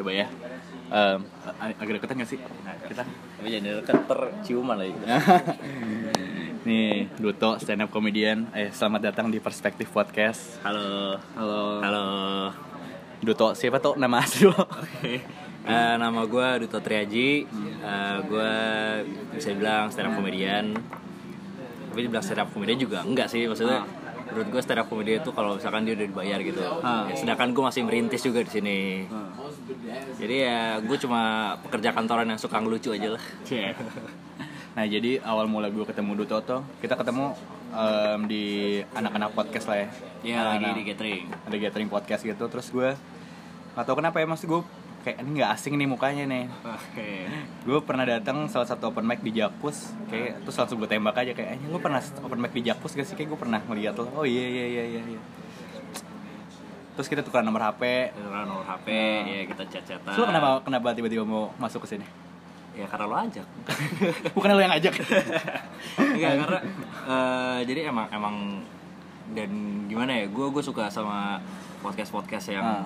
coba ya. Ag- agak deketan gak sih? Nah, kita. Tapi jadi deket terciuman lagi. Nih, Duto stand up comedian. Eh, selamat datang di Perspektif Podcast. Halo. Halo. Halo. Duto, siapa tuh nama asli lo? Eh, nama gue Duto Triaji. Eh, gue bisa bilang stand up comedian. Tapi dibilang stand up comedian juga enggak sih maksudnya. Menurut gue stand up comedian itu kalau misalkan dia udah dibayar gitu. Ah. Ya, sedangkan gue masih merintis juga di sini. Jadi ya gue cuma pekerja kantoran yang suka ngelucu aja lah. Cie. Nah, jadi awal mula gue ketemu Duto tuh, kita ketemu em, di anak-anak podcast lah ya. Ya lagi Anak-anak- di catering. ada gathering podcast gitu terus gue gak tau kenapa ya mas gue kayak ini nggak asing nih mukanya nih Oke. gue pernah datang salah satu open mic di Jakpus kayak terus langsung gue tembak aja kayak "Eh, lu pernah open mic di Jakpus gak sih kayak gue pernah ngeliat lo oh iya iya iya iya iya terus kita tukeran nomor HP Tukeran nomor HP, ya kita chat-chatan. Lo kenapa kenapa tiba-tiba mau masuk ke sini Ya karena lo ajak. bukan lo yang ngajak Enggak karena eh, jadi emang emang dan gimana ya gue gue suka sama podcast podcast yang Ah.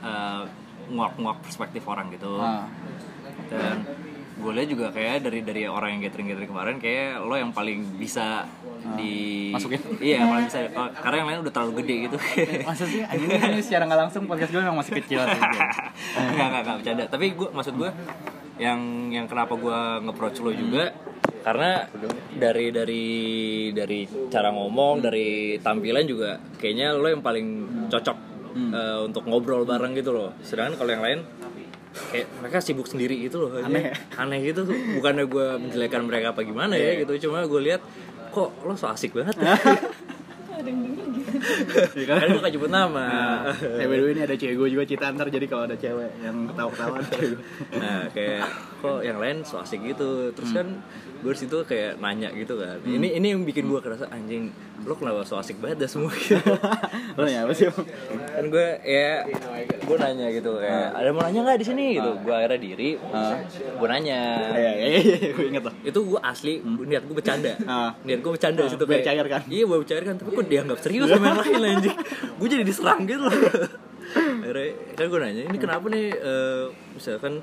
eh, nguak-nguak perspektif orang gitu Ah. dan gue lihat juga kayak dari dari orang yang gathering gathering kemarin kayak lo yang paling bisa di Ah. Masukin? iya paling bisa oh, karena yang lain udah terlalu gede gitu masa sih anjing ini secara nggak langsung podcast gue memang masih kecil sih Enggak, enggak, enggak bercanda. Tapi gue maksud gue yang yang kenapa gue nge-approach lo juga karena dari dari dari cara ngomong, dari tampilan juga kayaknya lo yang paling cocok eh, untuk ngobrol bareng gitu loh. Sedangkan kalau yang lain kayak mereka sibuk sendiri gitu loh. Aneh. Aneh gitu. Bukannya gue menjelekan mereka apa gimana ya gitu. Cuma gue lihat kok lo so asik banget. kan gue gak jemput nama. Eh by the way ini ada cewek gue juga Cita ntar jadi kalau ada cewek yang ketawa-ketawa nah kayak kok yang lain so asik gitu terus kan gue di situ kayak nanya gitu kan. Ini ini yang bikin gue kerasa anjing lo kenapa so asik banget dah semua? Gitu Lo ya apa sih? kan gue ya gue nanya gitu kayak ada yang mau nanya nggak di sini? Gitu. Gue akhirnya diri gue nanya. Iya iya iya iya, gue inget loh. itu gue asli niat gue bercanda. Ah. niat gue bercanda Ah, di situ kayak- cair kan? iya gue bercanda kan tapi kok dianggap serius sama yang lain anjing? Gue jadi diserang gitu loh. Akhirnya kan gue nanya ini kenapa nih eh, misalkan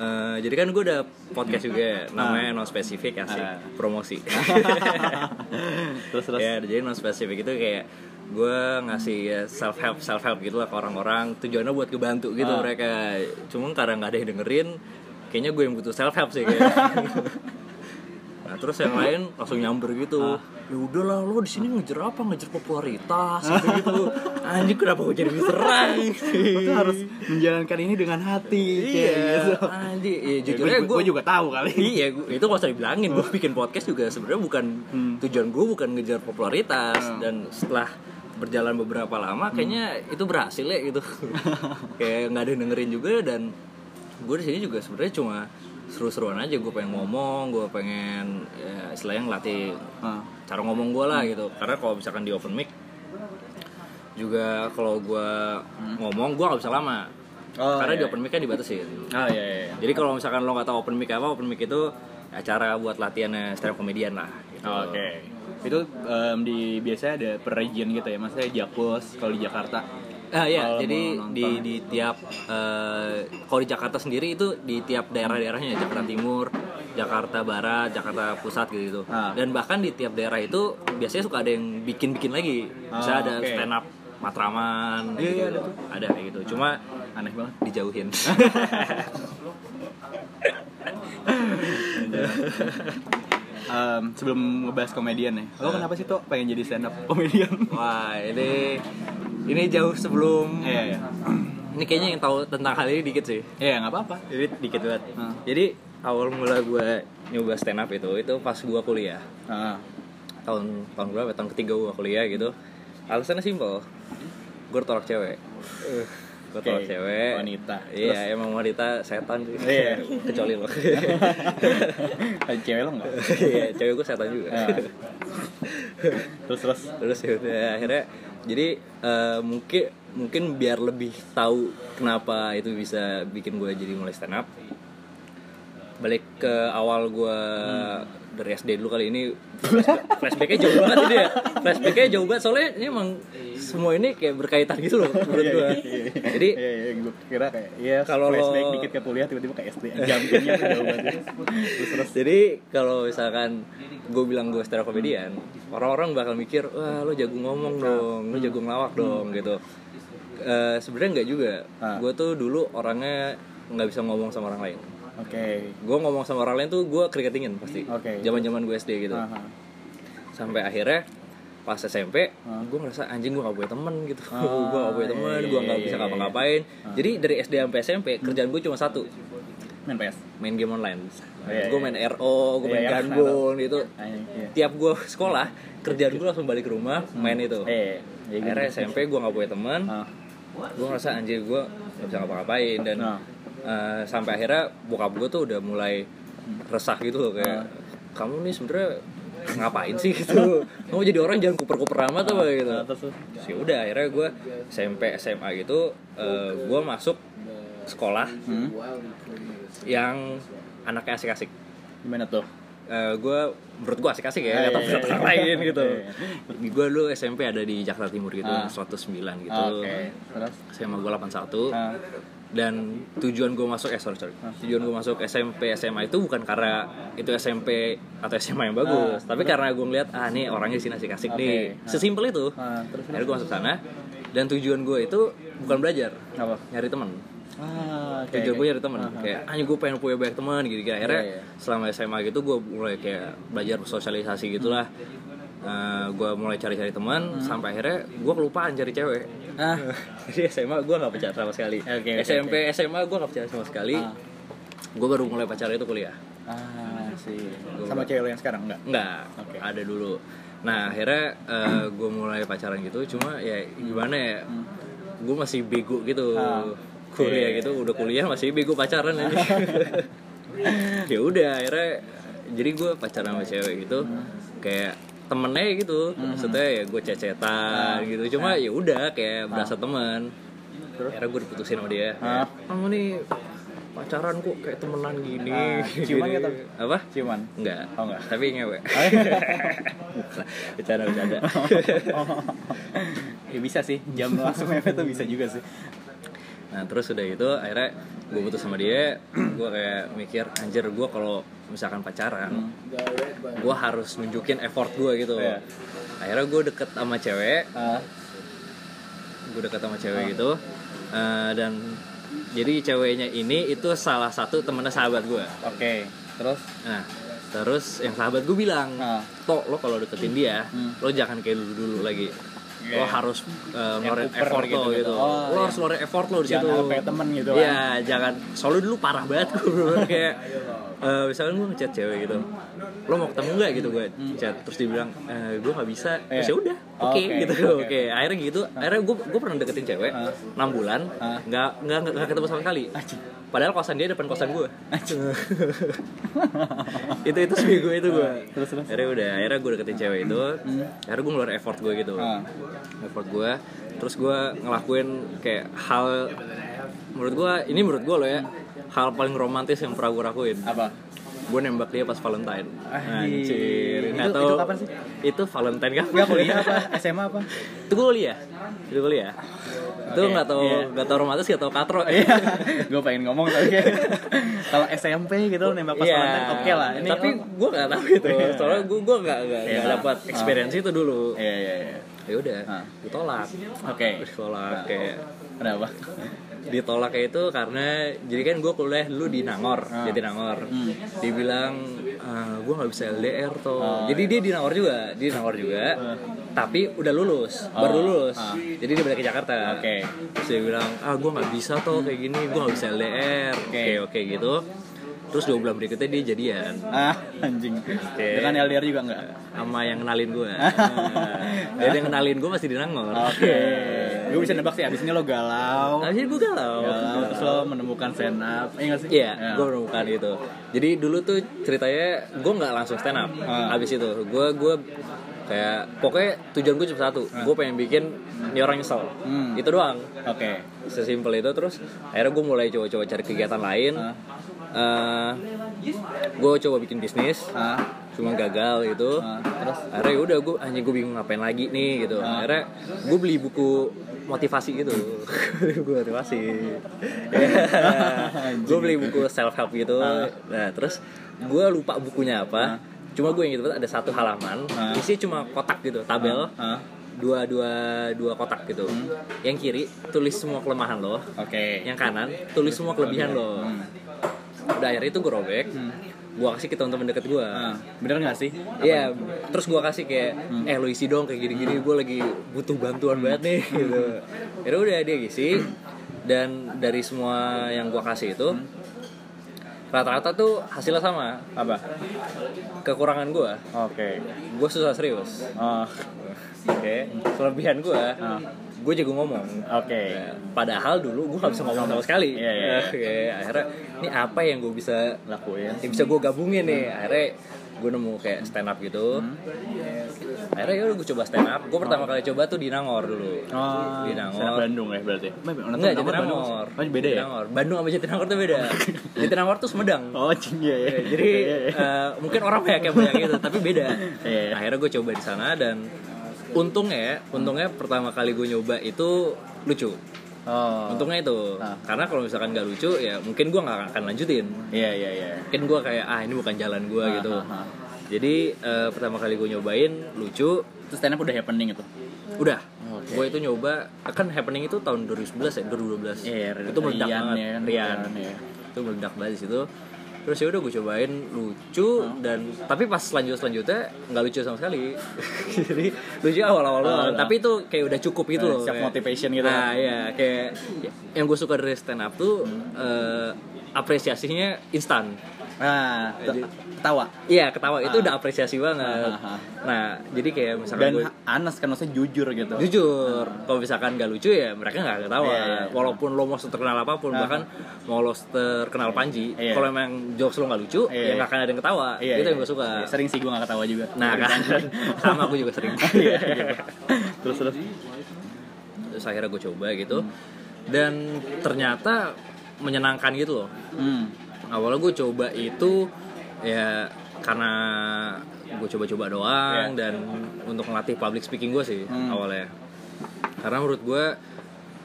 eh, jadi kan gue udah podcast juga ya, namanya non spesifik asik Ah. promosi Terus terus. ya jadi non spesifik itu kayak gue ngasih ya, self help self help gitu lah ke orang-orang tujuannya buat kebantu gitu Ah. mereka cuma karena nggak ada yang dengerin kayaknya gue yang butuh self help sih kayak nah terus yang lain langsung nyamber gitu. Ya udahlah lo di sini ngejar apa? Ngejar popularitas gitu gitu. Anjing kenapa gue jadi diserang Lo harus menjalankan ini dengan hati. iya. gitu. anjing iya Ya, jujurnya gue, juga tahu kali. iya gua- itu gak usah dibilangin gue bikin podcast juga sebenarnya bukan tujuan gue bukan ngejar popularitas. Dan setelah berjalan beberapa lama kayaknya itu berhasil ya gitu. Kayak nggak ada yang dengerin juga dan gue di sini juga sebenarnya cuma seru-seruan aja gue pengen ngomong gue pengen ya, istilahnya ngelatih Ah. cara ngomong gue lah gitu karena kalau misalkan di open mic juga kalau gue ngomong gue nggak bisa lama Oh, karena iya, di open mic kan dibatasin Oh iya iya. iya. jadi kalau misalkan lo nggak tahu open mic apa, open mic itu acara buat latihan stand up comedian lah. Gitu. Oh, Oke. Itu em, di biasanya ada per region gitu ya. Maksudnya Jakpus kalau di Jakarta. Ah iya, jadi di di tiap eh, kalau di Jakarta sendiri itu di tiap daerah-daerahnya Jakarta Timur, Jakarta Barat, Jakarta Pusat gitu gitu. Ah. Dan bahkan di tiap daerah itu biasanya suka ada yang bikin-bikin lagi. Bisa Ah, ada oke. stand up Matraman. Iya, iya, gitu. ada tuh. Ada kayak gitu. Cuma Aneh banget. dijauhin. Em, sebelum ngebahas komedian ya. Lo kenapa sih tuh pengen jadi stand up komedian? Wah, ini ini jauh sebelum Iya iya. Ini kayaknya yang tahu tentang hal ini dikit sih. Iya nggak apa-apa. Jadi dikit banget. Hmm. Jadi awal mula gue nyoba stand up itu itu pas gue kuliah. Ah. Tahun tahun berapa? Tahun ketiga gue kuliah gitu. Alasannya simpel. Gue tolak cewek. gue tolak cewek. wanita. Iya, emang wanita setan sih. Iya. Kecuali lo. Cewek lo nggak? Iya, cewek gue setan juga. Terus terus. terus ya udah akhirnya jadi eh, mungkin mungkin biar lebih tahu kenapa itu bisa bikin gue jadi mulai stand up balik ke awal gue dari SD dulu kali. Ini flashback- flashbacknya jauh banget ini ya. Flashbacknya jauh banget. Soalnya ini emang semua ini kayak berkaitan gitu loh menurut gue jadi Iya, iya, gue kira kayak iya Kalau flashback lo- dikit ke kuliah tiba-tiba ke SD. Tuh jauh banget. Terus jadi kalau misalkan gue bilang gue stand up comedian orang-orang bakal mikir wah lo jago ngomong dong lo jago ngelawak dong gitu. Eh, sebenarnya nggak juga. Ah. gue tuh dulu orangnya nggak bisa ngomong sama orang lain Oke. gue ngomong sama orang lain tuh gue keringetingin pasti Oke. zaman zaman gue SD gitu Aha. sampai akhirnya pas SMP Ah. gue ngerasa anjing gue gak punya temen gitu Ah, gue gak punya temen iya, gue gak iya, bisa iya, ngapa-ngapain Ah. jadi dari SD sampai SMP kerjaan gue cuma satu Main PS. main game online Iya, gue iya. main RO gue main iya, Gunbone gitu Ah, tiap gue sekolah kerjaan gue langsung balik ke rumah main itu Eh, iya, akhirnya SMP gue gak punya teman Ah. gue ngerasa anjir gue gak bisa ngapa-ngapain dan Nah. Eh, sampai akhirnya bokap gue tuh udah mulai resah gitu loh kayak kamu nih sebenarnya ngapain sih gitu kamu jadi orang jangan kuper-kuper amat apa gitu terus. Terus ya udah akhirnya gue SMP SMA gitu eh, gue masuk sekolah Hmm. yang anaknya asik-asik Gimana tuh? Eh, gue menurut gue asik-asik Ah, ya nggak tahu iya, menurut iya, orang iya. lain gitu gue dulu SMP ada di Jakarta Timur gitu Ah. 109 gitu Oke. Terus SMA gue 81 Ah. Dan tujuan gue masuk eh sorry sorry. Tujuan gue masuk SMP SMA itu bukan karena itu SMP atau SMA yang bagus. Tapi karena gue ngeliat ah nih orangnya di sini asik-asik Oke. nih sesimpel itu. Ah, terus akhirnya gue masuk sana. Dan tujuan gue itu bukan belajar. Apa? nyari teman Ah, oke. tujuan gue nyari teman kayak ah gue pengen punya banyak teman gitu gitu akhirnya Iya, iya. selama SMA gitu gue mulai kayak belajar sosialisasi gitulah gue mulai cari-cari teman sampai akhirnya gue kelupaan cari cewek Ah. jadi SMA gue gak pacaran sama sekali Oke, oke, SMP SMA gue gak pacaran sama sekali Ah. gue baru mulai pacaran itu kuliah Ah, sih. Sama cewek lo yang sekarang enggak? Enggak, Oke. ada dulu nah akhirnya gue mulai pacaran gitu cuma ya gimana ya gue masih bego gitu Ah. kuliah Oke. gitu udah kuliah masih bego pacaran aja ya udah akhirnya jadi gue pacaran sama cewek gitu kayak temennya gitu maksudnya ya gue cecetan gitu cuma ya udah kayak berasa teman akhirnya gue diputusin sama dia Ah. kamu nih pacaran kok kayak temenan gini Ah, ciuman tapi? apa Ciuman. Enggak. Oh, enggak. Tapi ngewe. bercanda bercanda. ya bisa sih. Jam langsung mepet tuh bisa juga sih. Nah, terus udah gitu akhirnya gue putus sama dia, gue kayak mikir anjir gue kalau misalkan pacaran, gue harus nunjukin effort gue gitu. Iya. Akhirnya gue deket sama cewek, Ah. gue deket sama cewek gitu. eh, dan jadi ceweknya ini itu salah satu temennya sahabat gue. Oke. Terus Nah, terus yang sahabat gue bilang. Tok lo kalau deketin dia, Hmm. lo jangan kayak dulu dulu lagi. Lo Iya. harus uh, ngeluarin effort lo gitu, gitu. gitu. Oh, lo iya. harus ngeluarin effort lo di situ. Jangan kayak temen gitu kan. Iya, jangan. Soalnya dulu parah banget gue kayak eh, misalkan gue ngechat cewek gitu lo mau ketemu nggak gitu gue chat terus dia bilang eh, gue nggak bisa terus Iya. ya udah oke Oke, gitu oke. oke akhirnya gitu akhirnya gue gue pernah deketin cewek Ah. enam bulan Ah. nggak nggak nggak ketemu sama sekali padahal kosan dia depan kosan gue itu itu seminggu itu gue Terus, terus. akhirnya udah akhirnya gue deketin cewek itu akhirnya gue ngeluarin effort gue gitu Ah. effort gue terus gue ngelakuin kayak hal menurut gue ini menurut gue loh ya hal paling romantis yang pernah gue lakuin apa? Gue nembak dia pas Valentine Ah, anjir itu- nggak itu tahu kapan sih? itu Valentine kan Enggak kuliah apa? SMA apa? itu kuliah itu kuliah itu Oke, nggak tahu iya. nggak tahu romantis nggak tahu katro Iya, gue pengen ngomong tapi kalau SMP gitu nembak pas Iya. Valentine oke lah. Ini tapi oh, gue nggak tahu gitu Iya. soalnya gue gue nggak nggak nggak dapat experience itu dulu iya iya iya. ya udah Ah. ditolak Oke. ditolak kayak Kenapa? Ditolak kayak itu karena jadi kan gue kuliah dulu di Nangor Ah. jadi Nangor Hmm. dibilang gue nggak bisa LDR tuh Oh. jadi dia di Nangor juga dia di Nangor juga tapi udah lulus Oh. baru lulus Ah. jadi dia balik ke Jakarta Oke. terus dia bilang ah gue nggak bisa tuh kayak gini gue nggak bisa LDR oke Oke. oke gitu terus dua bulan berikutnya dia jadian Ah, anjing. Dengan LDR juga enggak? sama yang kenalin gue jadi yang kenalin gue masih di Nangor Oke. Gue bisa nebak sih abis ini lo galau. Abis itu gue galau Galau terus lo menemukan stand up. Iya nggak sih? Iya, Ya. gue menemukan itu. Jadi dulu tuh ceritanya gue nggak langsung stand up. Ah. Abis itu gue gue kayak pokoknya tujuan gue cuma satu. Gue pengen bikin ini orang nyesel. Hmm. Itu doang. Oke. Sesimpel itu terus akhirnya gue mulai coba-coba cari kegiatan lain. Ah. Eh, gue coba bikin bisnis. Ah. Cuma gagal gitu. Ah, terus? Akhirnya udah gue anjing gue bingung ngapain lagi nih gitu. Ah. akhirnya gue beli buku motivasi gitu. Buku motivasi. Gue beli buku self help gitu. Ah. nah terus gue lupa bukunya apa. Cuma gue inget banget ada satu halaman Ah. isinya cuma kotak gitu tabel. Ah, dua dua dua kotak gitu. Yang kiri tulis semua kelemahan lo. Oke. Yang kanan tulis semua kelebihan lo. Hmm. udah akhirnya itu gue robek gue kasih ke teman-teman deket gue Ah, bener nggak sih? Iya, terus gue kasih kayak, eh lo isi dong kayak gini-gini, gue lagi butuh bantuan banget nih gitu. Ya udah dia isi, dan dari semua yang gue kasih itu, rata-rata tuh hasilnya sama. apa? Kekurangan gue, oke. Gue susah serius. oh Oke, kelebihan gue, Ah. Gue jago ngomong. oke Ya, padahal dulu gue gak bisa ngomong sama sekali. Iya, iya. Oke, akhirnya ini apa yang gue bisa lakuin yang bisa gue gabungin nih akhirnya gue nemu kayak stand up gitu akhirnya ya gue coba stand up gue pertama kali coba tuh di Nangor dulu Oh, di Nangor Bandung ya berarti? enggak Jatinangor Oh, beda ya? Jatinangor. Bandung sama Jatinangor tuh beda Jatinangor tuh Sumedang Oh, cing ya. Ya, jadi eh, mungkin orang banyak yang banyak gitu tapi beda Iya. Akhirnya gue coba di sana dan untungnya untungnya pertama kali gue nyoba itu lucu oh. untungnya itu Ah. karena kalau misalkan gak lucu ya mungkin gue nggak akan lanjutin Iya, iya, iya. mungkin gue kayak ah ini bukan jalan gue Ah, gitu ah, ah. jadi eh, pertama kali gue nyobain lucu Terus stand up udah happening itu. udah Oke. gue itu nyoba kan happening itu tahun 2011 ya 2012 Iya, itu meledak Rian banget ya Rian Rian, iya. itu meledak banget di situ terus ya udah gue cobain lucu dan tapi pas selanjut selanjutnya nggak lucu sama sekali jadi lucu awal awal doang oh. tapi itu kayak udah cukup gitu Eh, loh self kayak- motivation gitu. nah ya kayak yang gue suka dari stand up tuh eh, apresiasinya instan Nah, Jadi- ketawa. Iya ketawa itu Ah. udah apresiasi banget. Ah, ah, ah. Nah jadi kayak misalkan Dan gue Anas kan maksudnya jujur gitu. jujur, kalau misalkan gak lucu ya mereka nggak ketawa. Iya, iya, iya. Walaupun lo mau terkenal apa pun, Ah. bahkan mau lo terkenal Panji, kalau emang jokes lo nggak lucu, ya nggak akan ada yang ketawa. Itu yang gue suka. Sering sih gue gak ketawa juga. Nah kan, sama aku juga sering. Terus terus. Terus akhirnya gue coba gitu, dan ternyata menyenangkan gitu loh. Hmm. Awalnya gue coba itu ya karena gue coba-coba doang Iya. dan untuk ngelatih public speaking gue sih Hmm. awalnya. Karena menurut gue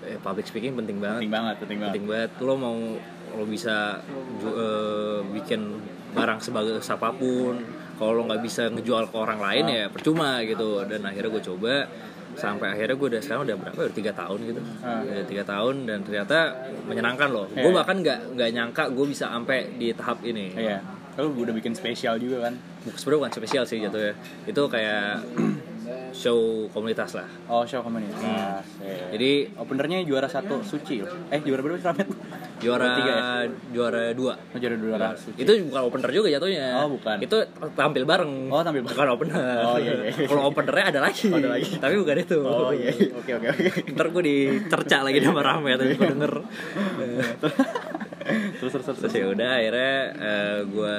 eh, public speaking penting banget. Penting banget, penting banget. penting banget. Lo mau lo bisa eh, bikin barang sebagai siapa pun kalau lo nggak bisa ngejual ke orang lain ya percuma gitu. Dan akhirnya gue coba sampai akhirnya gue udah sekarang udah berapa udah tiga tahun gitu Ah. udah tiga tahun dan ternyata menyenangkan loh gue Iya. bahkan nggak nggak nyangka gue bisa sampai di tahap ini Iya. Lu udah bikin spesial juga kan? sebenarnya bukan spesial sih jatuhnya itu kayak show komunitas lah Oh, show komunitas. Iya. jadi openernya juara satu Suci loh. Eh, juara berapa sih Ramet? juara Tiga ya? juara dua Oh, juara dua Nah, Suci. itu bukan opener juga jatuhnya. Oh, bukan. Itu tampil bareng. Oh, tampil bareng. Bukan opener. Oh, iya, iya. Kalau openernya ada lagi. Oh, ada lagi. Tapi bukan itu. Oh iya, iya. oke oke oke. Ntar gue dicerca lagi sama Rame tapi gue denger. terus terus terus. Terus ya udah akhirnya eh, gue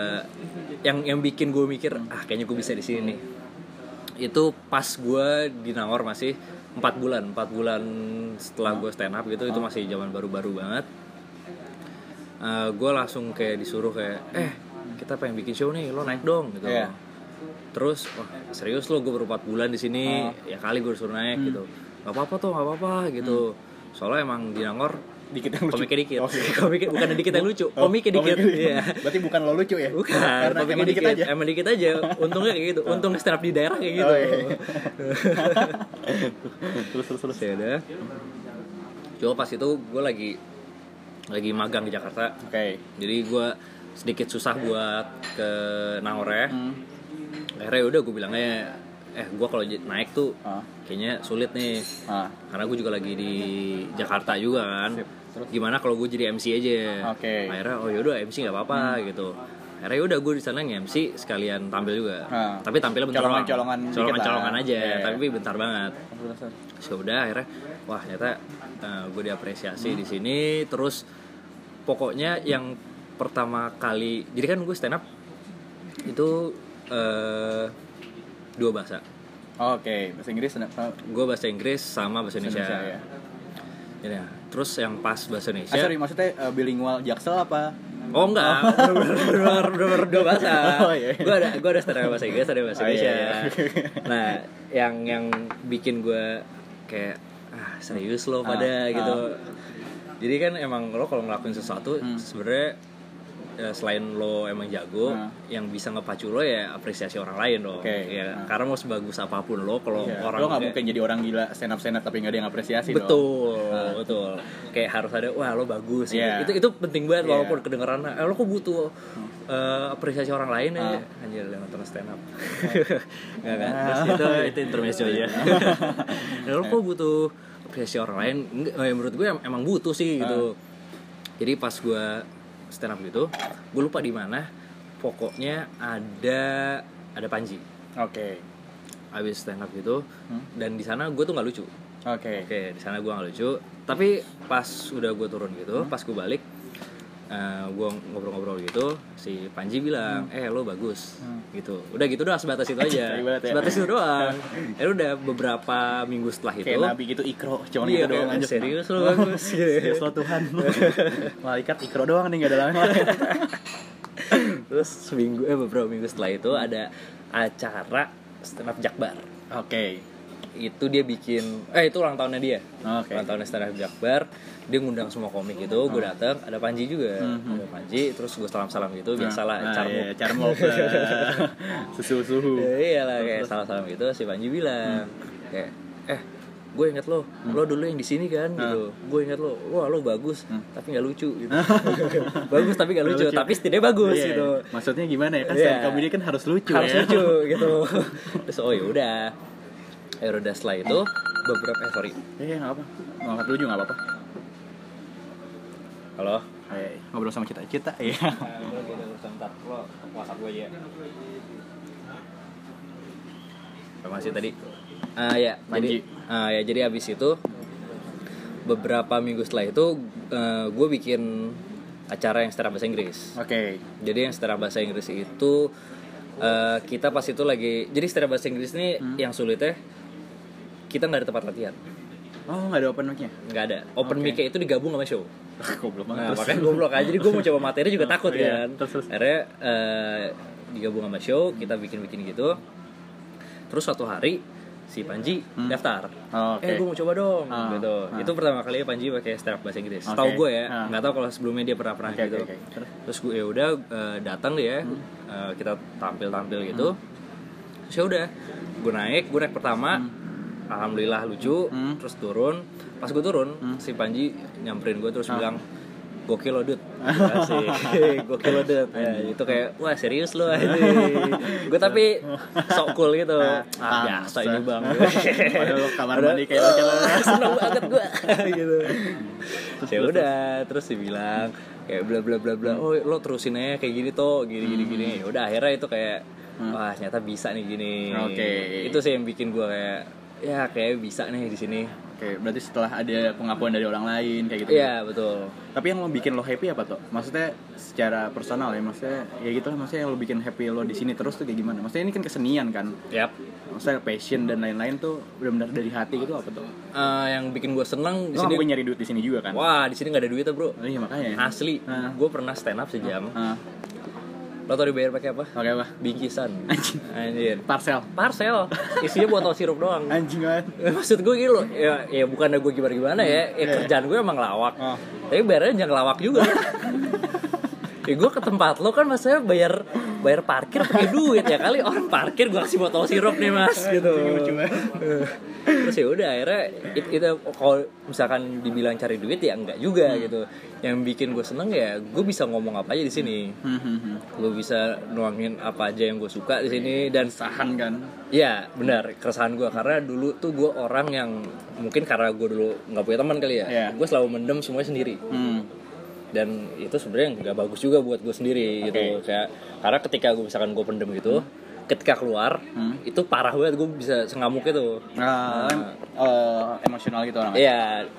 yang yang bikin gue mikir ah kayaknya gue bisa di sini nih. Itu pas gue di Nangor masih empat bulan, empat bulan setelah gue stand up gitu itu masih zaman baru-baru banget. gue langsung kayak disuruh kayak eh kita pengen bikin show nih lo naik dong gitu. Iya. Terus wah serius lo gue baru 4 bulan di sini Oh. ya kali gue disuruh naik Hmm. gitu. Gak apa-apa tuh gak apa-apa gitu. Soalnya emang di Nangor Dikit yang lucu. komiknya dikit. Oh, iya. komiknya bukan dikit yang lucu, Oh, komiknya dikit. Iya. Berarti bukan lo lucu ya? Bukan, Karena komiknya emang dikit, dikit aja. Emang dikit aja. Untungnya kayak gitu. Untung stand up di daerah kayak gitu. Oh, iya. terus terus terus. ya udah. Cuma pas itu gue lagi lagi magang di Jakarta. Oke. Jadi gue sedikit susah buat ke Nangor ya. Hmm. Akhirnya udah gue bilangnya eh gue kalau naik tuh Ah. kayaknya sulit nih Ah. karena gue juga lagi di Jakarta juga kan Sip. Terus? gimana kalau gue jadi MC aja Oke. akhirnya oh yaudah MC nggak apa-apa gitu akhirnya udah gue di sana nge-MC sekalian tampil juga Ah. tapi tampilnya bentar dikit colongan lah. colongan aja Iya. tapi bentar banget ya udah akhirnya wah ternyata gue diapresiasi Hmm. di sini terus pokoknya yang pertama kali jadi kan gue stand up itu eh, dua bahasa Oke, bahasa Inggris dan gue bahasa Inggris sama bahasa Indonesia, Indonesia ya. Jadi, ya. Terus yang pas bahasa Ah, Indonesia sorry, maksudnya eh, bilingual Jaksel apa Oh enggak, bener-bener bener dua bahasa. Oh, iya. Gue ada gue ada up bahasa Inggris, ada bahasa Oh, Indonesia. iya, iya. Nah, yang yang bikin gue kayak ah serius lo pada Ah, gitu. ah. Jadi kan emang lo kalau ngelakuin sesuatu Hmm. sebenarnya ya, selain lo emang jago, Ah. yang bisa ngepacu lo ya apresiasi orang lain dong. Oke. Ya, Ah. karena mau sebagus apa pun lo kalau Iya, orang lo nggak mungkin jadi orang gila stand up stand up tapi nggak ada yang apresiasi dong. betul Ah. betul kayak harus ada wah lo bagus gitu. Iya. itu itu penting banget Iya. walaupun kedengeran eh, lo kok butuh eh, apresiasi orang lain ya Ah. anjir yang nonton stand up nggak kan terus itu itu intermezzo aja Nah, lo kok butuh apresiasi orang lain eh, menurut gue em- emang butuh sih gitu jadi pas gue stand up gitu gue lupa di mana pokoknya ada ada Panji Oke. abis stand up gitu Hmm. dan di sana gue tuh nggak lucu Oke. Oke, di sana gue nggak lucu. Tapi pas udah gue turun gitu, Hmm. pas gue balik, gue ngobrol-ngobrol gitu, si Panji bilang, eh lo bagus, Hmm. gitu. Udah gitu doang sebatas itu aja, banget ya. sebatas itu doang. Ya udah beberapa minggu setelah itu, Kayak nabi gitu ikro, cuman iya gitu doang aja. serius lo bagus. Serius lo Tuhan. Malaikat ikro doang nih gak ada lain. Terus seminggu, eh beberapa minggu setelah itu ada acara stand up Jakbar. Oke. Itu dia bikin, eh itu ulang tahunnya dia. Oke. ulang tahunnya stand up Jakbar dia ngundang semua komik gitu gue datang ada Panji juga Mhm. ada Panji terus gue salam salam gitu biasalah Nah, carmo iya, carmo. Susu suhu. ya, iyalah kayak salam salam gitu si Panji bilang Hmm. kayak eh gue inget lo lo dulu yang di sini kan gitu gue inget lo wah lo bagus tapi nggak lucu gitu bagus tapi nggak lucu, Hmm. Lucu. tapi setidaknya bagus Iya, gitu Maksudnya gimana ya? Kan Iya. stand comedy kan harus lucu harus ya. lucu gitu terus oh ya udah udah setelah itu beberapa eh sorry Iya, enggak apa. Ngangkat dulu juga enggak apa-apa. halo Eh, ngobrol sama iya. lo whatsapp gue aja apa masih tadi ah ya jadi ah ya jadi abis itu beberapa minggu setelah itu gue bikin acara yang secara bahasa Inggris Oke. jadi yang secara bahasa Inggris itu eh, kita pas itu lagi jadi secara bahasa Inggris ini yang sulitnya kita nggak ada tempat latihan Oh, enggak ada open mic-nya. nggak ada open Oke. mic itu digabung sama show Goblok Nah, banget. makanya goblok aja. Jadi gue mau coba materi juga takut Iya, kan. terus, terus. Akhirnya eh, digabung sama show, kita bikin-bikin gitu. Terus suatu hari si Panji daftar. Oh, oke. Eh, gue mau coba dong Ah, gitu. ah. Itu pertama kali Panji pakai stand up bahasa Inggris. Oke. Tahu gue ya, Ah. nggak tahu kalau sebelumnya dia pernah pernah Oke, gitu. oke, oke. Terus? Terus gue ya udah eh, datang deh ya. Eh, kita tampil-tampil gitu. Terus ya udah, gue naik, gue naik pertama. Alhamdulillah lucu, Hmm. terus turun. Pas gue turun, si Panji nyamperin gue terus bilang, gokil lo dud gokil lo dud ya, itu kayak wah serius lo gue tapi sok cool gitu. Ah biasa ini bang. Padahal lo kamar mandi kayak lo seneng banget gue gitu. Ya udah terus dibilang kayak bla bla bla bla oh lo terusin aja kayak gini toh gini gini gini. Ya udah akhirnya itu kayak wah ternyata bisa nih gini. Oke. itu sih yang bikin gue kayak ya kayak bisa nih di sini Oke, berarti setelah ada pengakuan dari orang lain kayak gitu. iya betul Tapi yang lo bikin lo happy apa tuh? Maksudnya secara personal ya, maksudnya ya gitu lah. Maksudnya yang lo bikin happy lo di sini terus tuh kayak gimana? Maksudnya ini kan kesenian kan. yap Maksudnya passion dan lain-lain tuh benar-benar dari hati gitu apa tuh? Eh, yang bikin gue seneng di sini nggak nyari duit di sini juga kan? wah di sini nggak ada duitnya bro Oh, iya makanya. asli Ah. gue pernah stand up sejam Ah, lo tau dibayar pakai apa? Oke apa? bingkisan. Anjir. Parcel. parcel. Isinya botol sirup doang. Anjing banget. maksud gue gitu loh. Ya, ya bukan gue gimana gimana ya ya kerjaan gue emang lawak. Oh. tapi bayarnya jangan lawak juga. Ya gue ke tempat lo kan maksudnya bayar bayar parkir pakai duit ya kali orang parkir gue kasih botol sirup nih mas gitu terus ya udah akhirnya it- itu kalau misalkan dibilang cari duit ya enggak juga gitu yang bikin gue seneng ya gue bisa ngomong apa aja di sini Hmm, hmm, hmm. gue bisa nuangin apa aja yang gue suka di sini dan Sahan kan. ya benar keresahan gue karena dulu tuh gue orang yang mungkin karena gue dulu nggak punya teman kali ya Iya. gue selalu mendem semuanya sendiri Hmm. Dan itu sebenarnya nggak bagus juga buat gue sendiri gitu kayak karena ketika gue misalkan gue pendem gitu ketika keluar Hmm. itu parah banget gue bisa sengamuk itu Ah, em- eh, emosional gitu orang. Iya,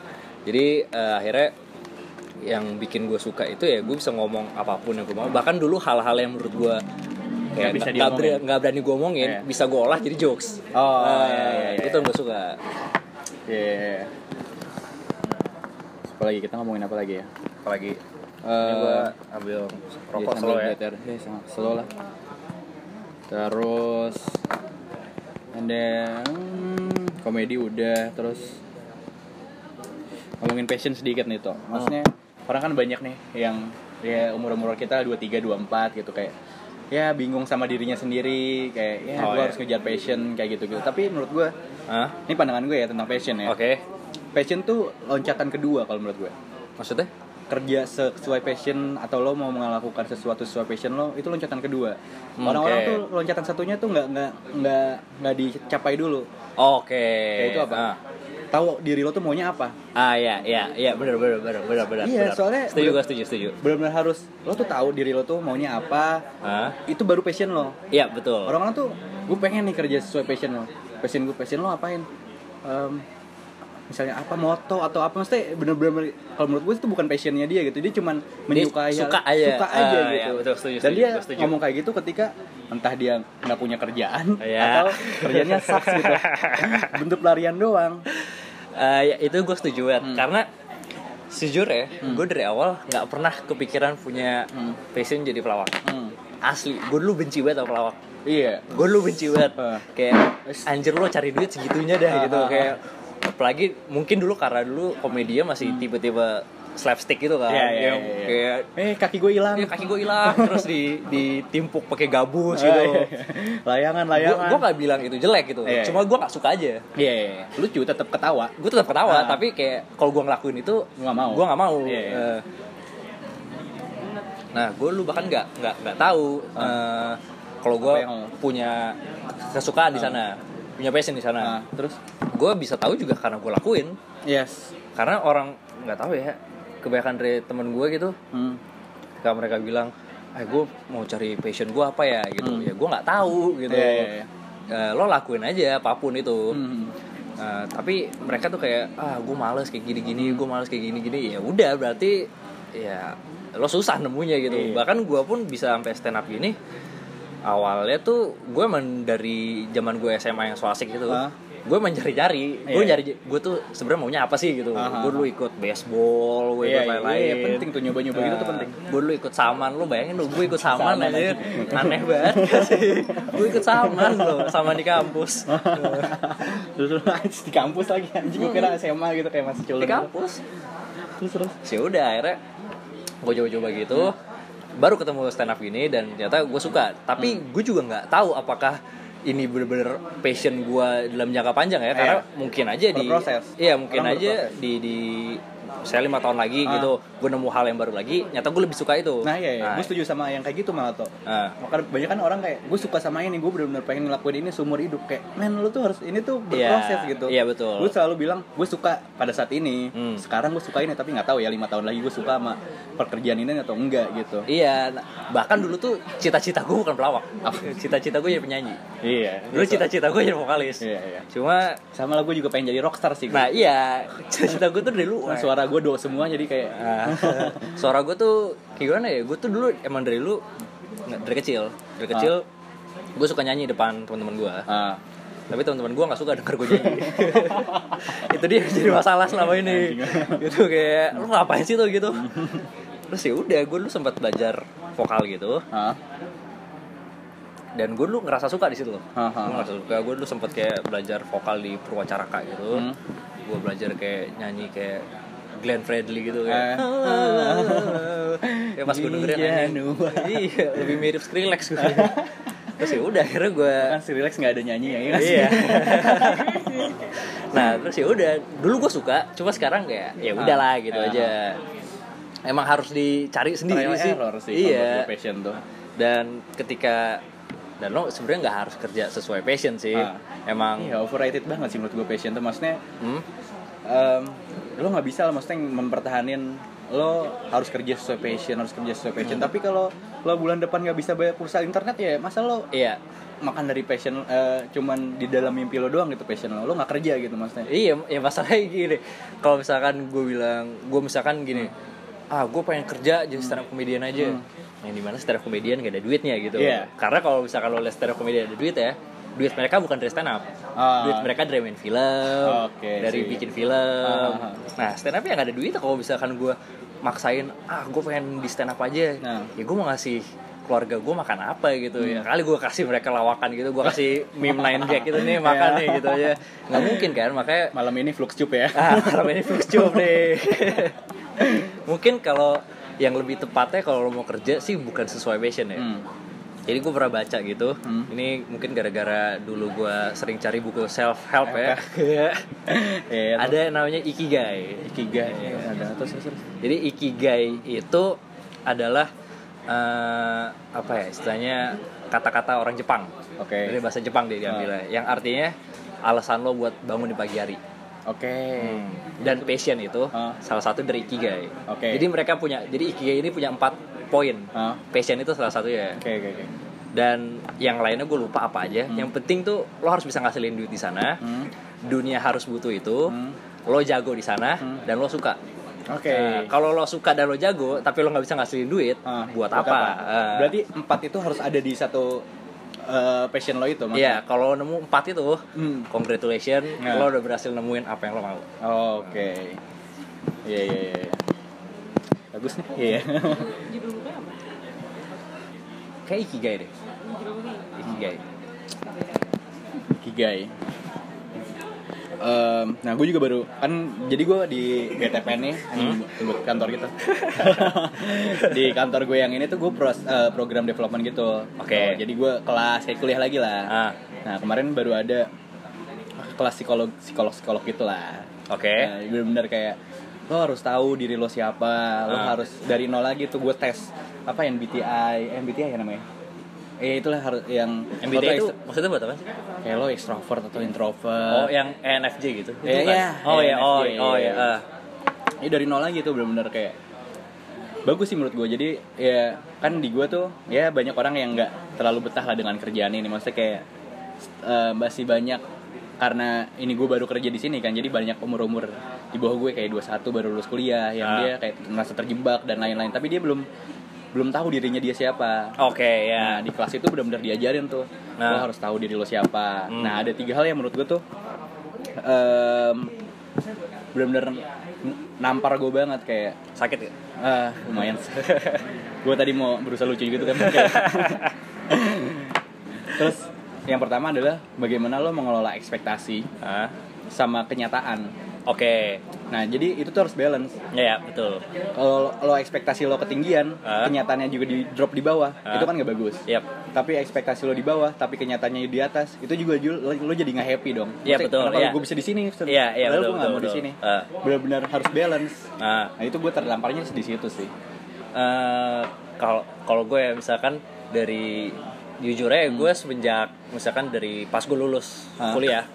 jadi eh, akhirnya yang bikin gue suka itu ya gue bisa ngomong apa pun yang gue mau. Bahkan dulu hal-hal yang menurut gue kayak bisa nggak berani, nggak berani gue omongin, Iya. bisa gue olah jadi jokes. Oh, Nah, iya, iya, iya. itu yang gue suka. Iya. Apa lagi kita ngomongin apa lagi ya? Apalagi Ini gue ambil rokok Iya, slow ya. Iya, sama slow lah. Terus and then hmm, komedi udah terus ngomongin passion sedikit nih toh. Maksudnya orang kan banyak nih yang ya umur-umur kita 23 24 gitu kayak ya bingung sama dirinya sendiri kayak ya Oh, gue iya. harus ngejar passion kayak gitu gitu tapi menurut gue Hah? ini pandangan gue ya tentang passion ya Oke. Passion tuh loncatan kedua kalau menurut gue Maksudnya? kerja sesuai passion atau lo mau melakukan sesuatu sesuai passion lo itu loncatan kedua Hmm, orang-orang oke. tuh loncatan satunya tuh nggak nggak nggak nggak dicapai dulu Oke. kayak itu apa Ah. tahu diri lo tuh maunya apa Ah iya iya iya benar benar benar benar benar. Iya, benar. soalnya setuju bener- gue setuju setuju. benar-benar harus lo tuh tahu diri lo tuh maunya apa Ah itu baru passion lo iya betul. orang-orang tuh gue pengen nih kerja sesuai passion lo passion gue passion lo apain Em, misalnya apa moto atau apa mesti bener-bener kalau menurut gue itu bukan passionnya dia gitu dia cuman menyukai hal- suka aja. suka aja Ah, gitu iya, betul, setuju, dan setuju, dia setuju. ngomong kayak gitu ketika entah dia nggak punya kerjaan Iya. atau kerjanya sucks gitu bentuk pelarian doang Eh, ya, itu gue setuju banget Hmm. karena sejujur ya gue dari awal nggak pernah kepikiran punya Hmm. passion jadi pelawak Hmm. asli gue dulu benci banget sama pelawak iya gue dulu benci banget Ah. kayak anjir lo cari duit segitunya dah Ah, gitu kayak apalagi mungkin dulu karena dulu komedia masih tipe-tipe slapstick gitu kan Hmm. Iya, iya, yang iya, iya. kayak eh kaki gue hilang "Eh, kaki gue hilang terus di ditimpuk pakai gabus Ah, gitu iya. layangan layangan gue gak bilang itu jelek gitu iya. cuma gue gak suka aja iya iya, iya. lucu tetap ketawa gue tetap Ah. ketawa tapi kayak kalau gue ngelakuin itu Lu nggak mau? gue nggak mau Iya, iya. Eh, nah gue lu bahkan nggak nggak nggak tahu eh, kalau gue punya kesukaan di sana punya passion di sana nah, terus gue bisa tahu juga karena gue lakuin yes karena orang nggak tahu ya kebanyakan dari temen gue gitu hmm. ketika mereka bilang eh gue mau cari passion gue apa ya gitu Hmm. ya gue nggak tahu gitu Iya, iya, iya. Eh, lo lakuin aja apa pun itu Hmm. Nah, tapi mereka tuh kayak ah gue males kayak gini-gini gue males kayak gini-gini ya udah berarti ya lo susah nemunya gitu Iya. bahkan gue pun bisa sampai stand up gini awalnya tuh gue emang dari zaman gue SMA yang so asik gitu Hah? gue emang cari-cari gue Iya. nyari gue tuh sebenarnya maunya apa sih gitu. Aha. gue dulu ikut baseball gue Iya, ikut iya, lain-lain. iya, penting tuh nyoba-nyoba gitu tuh penting. gue dulu ikut saman lo bayangin lo gue ikut saman Saman aja aneh banget gak sih? Gue ikut saman lo saman di kampus. Terus di kampus lagi anjing gue kira SMA gitu kayak masih culun di kampus? Terus terus. Sih udah akhirnya gue coba-coba gitu baru ketemu stand up gini dan ternyata gue suka tapi gue juga nggak tahu apakah ini bener-bener passion gue dalam jangka panjang ya karena Iya. mungkin aja di Berproses. iya mungkin Orang aja berproses. di di saya lima tahun lagi Ah. gitu gue nemu hal yang baru lagi nyata gue lebih suka itu. Nah iya, iya. Nah, gue setuju sama yang kayak gitu malah tuh nah, Maka banyak kan orang kayak gue suka sama ini gue bener-bener pengen ngelakuin ini seumur hidup. Kayak men lu tuh harus ini tuh berproses Iya, gitu. Iya, betul. gue selalu bilang gue suka pada saat ini Hmm. sekarang gue suka ini tapi nggak tahu ya lima tahun lagi gue suka sama pekerjaan ini atau enggak gitu. Iya nah, bahkan dulu tuh cita-cita gue bukan pelawak. Cita-cita gue jadi penyanyi. Iya dulu cita-cita gue jadi vokalis. Iya iya. Cuma sama lah gue juga pengen jadi rockstar sih nah iya. Cita-cita gue tuh dari lu. Suara gue do semua jadi kayak Nah, suara gue tuh kayak gimana ya? Gue tuh dulu emang dari lu dari kecil, dari kecil gue suka nyanyi depan teman-teman gue. ah Tapi teman-teman gue nggak suka denger gue nyanyi. itu dia jadi masalah selama ini. gitu kayak lu ngapain sih tuh gitu. Terus ya udah gue dulu sempat belajar vokal gitu ah dan gue dulu ngerasa suka di situ loh. Ah, ah, Gue ngerasa suka. Gue dulu sempat kayak belajar vokal di Purwacaraka gitu. Hmm. Gue belajar kayak nyanyi kayak Glenn Fredly gitu Eh. ya. ya pas gue dengerin. Januari. Iya, lebih mirip Skrillex gue. Terus ya udah akhirnya gue kan si relax nggak ada nyanyi ya sih? Iya. nah, terus ya udah, dulu gue suka, cuma sekarang kayak ya udahlah gitu Ah. aja. Emang harus dicari sendiri sih. error sih Iya. passion tuh Dan ketika dan lo sebenarnya nggak harus kerja sesuai passion sih. Ah. Emang iya overrated banget sih menurut gue passion tuh maksudnya hmm, em, lo nggak bisa lah maksudnya mempertahanin lo harus kerja sesuai passion harus kerja sesuai Hmm. passion tapi kalau lo bulan depan nggak bisa bayar pulsa internet ya masa lo iya. makan dari passion eh, cuman di dalam mimpi lo doang gitu passion lo lo nggak kerja gitu maksudnya Iya, ya masalahnya gini. Kalau misalkan gue bilang, gue misalkan gini, ah gue pengen kerja jadi stand up comedian aja. Yang di mana stand up comedian gak ada duitnya gitu. Iya. Karena kalau misalkan lo lihat stand up comedian ada duit ya, duit mereka bukan dari stand up. Ah. Duit mereka dari main film, Oke, dari sih. bikin film. Ah. Nah, stand up yang gak ada duit kalau misalkan gue maksain ah gue pengen di stand up aja Nah. ya gue mau ngasih keluarga gue makan apa gitu ya kali gue kasih mereka lawakan gitu gue kasih meme nine jack gitu nih makan Iya. nih gitu aja nggak mungkin kan makanya Malam ini flux cup ya. ah kalau ini flux job nih mungkin kalau yang lebih tepatnya kalau lo mau kerja sih bukan sesuai passion ya Hmm. Jadi gue pernah baca gitu Hmm. ini mungkin gara-gara dulu gue sering cari buku self help ya Iya, ada yang namanya ikigai. Ikigai. Ada. terus terus. jadi ikigai itu adalah eh, apa ya istilahnya kata-kata orang Jepang. Oke. dari bahasa Jepang dia diambilnya. Yang artinya alasan lo buat bangun di pagi hari Oke. dan passion itu Ah. salah satu dari ikigai Oke. jadi mereka punya jadi ikigai ini punya empat poin Ah. passion itu salah satunya Oke oke oke. dan yang lainnya gue lupa apa aja Hmm. yang penting tuh lo harus bisa ngasilin duit di sana Hmm. dunia harus butuh itu Hmm. lo jago di sana Hmm. dan lo suka Oke. Nah, kalau lo suka dan lo jago tapi lo nggak bisa ngasilin duit Ah, buat, apa, Ah. Berarti empat itu harus ada di satu eh, passion lo itu Iya, kalau nemu empat itu, Hmm. congratulations, Ya. lo udah berhasil nemuin apa yang lo mau. Oke. Iya iya iya. iya. Bagus nih. Iya. Judul bukunya apa? Kayak ikigai deh, bukunya. ikigai. Em, nah gue juga baru kan jadi gue di BTPN nih Hmm? kantor gitu di kantor gue yang ini tuh gue pros, eh, program development gitu Oke. Oh, jadi gue kelas kayak kuliah lagi lah Ah, nah kemarin baru ada kelas psikolog psikolog psikolog gitu lah oke. Nah, bener-bener kayak lo harus tahu diri lo siapa lo Ah. harus dari nol lagi tuh gue tes apa MBTI MBTI ya namanya eh itulah harus yang MBTI itu maksudnya buat apa sih? kayak lo extrovert atau introvert Oh, yang ENFJ gitu. Itu Iya, kan? iya. Oh ya, oh, ENFJ, oh ya. iya. ini dari nol lagi tuh bener-bener kayak bagus sih menurut gue jadi ya kan di gue tuh ya banyak orang yang nggak terlalu betah lah dengan kerjaan ini maksudnya kayak eh, masih banyak karena ini gue baru kerja di sini kan jadi banyak umur-umur di bawah gue kayak 21 baru lulus kuliah yang Ah. dia kayak merasa terjebak dan lain-lain tapi dia belum belum tahu dirinya dia siapa Oke, Nah ya. di kelas itu benar-benar diajarin tuh Nah. lo harus tahu diri lo siapa. Hmm. Nah ada tiga hal yang menurut gue tuh em, benar-benar nampar gue banget kayak Sakit gak? ah lumayan. gue tadi mau berusaha lucu gitu kan. Terus yang pertama adalah bagaimana lo mengelola ekspektasi Ah, sama kenyataan. Oke. Nah jadi itu tuh harus balance. Ya, ya, betul. Kalau lo ekspektasi lo ketinggian, Ah. kenyataannya juga di drop di bawah, Ah. itu kan nggak bagus. Yap. tapi ekspektasi lo di bawah tapi kenyataannya di atas itu juga lo, lo jadi nggak happy dong Iya, Maksudnya, betul, kenapa iya. gue bisa di sini Iya, iya, betul, gue nggak mau di sini Ah. benar-benar harus balance Nah, nah itu gue terlamparnya di situ sih eh, kalau kalau gue ya misalkan dari jujur aja gue semenjak misalkan dari pas gue lulus Hmm. Ah. kuliah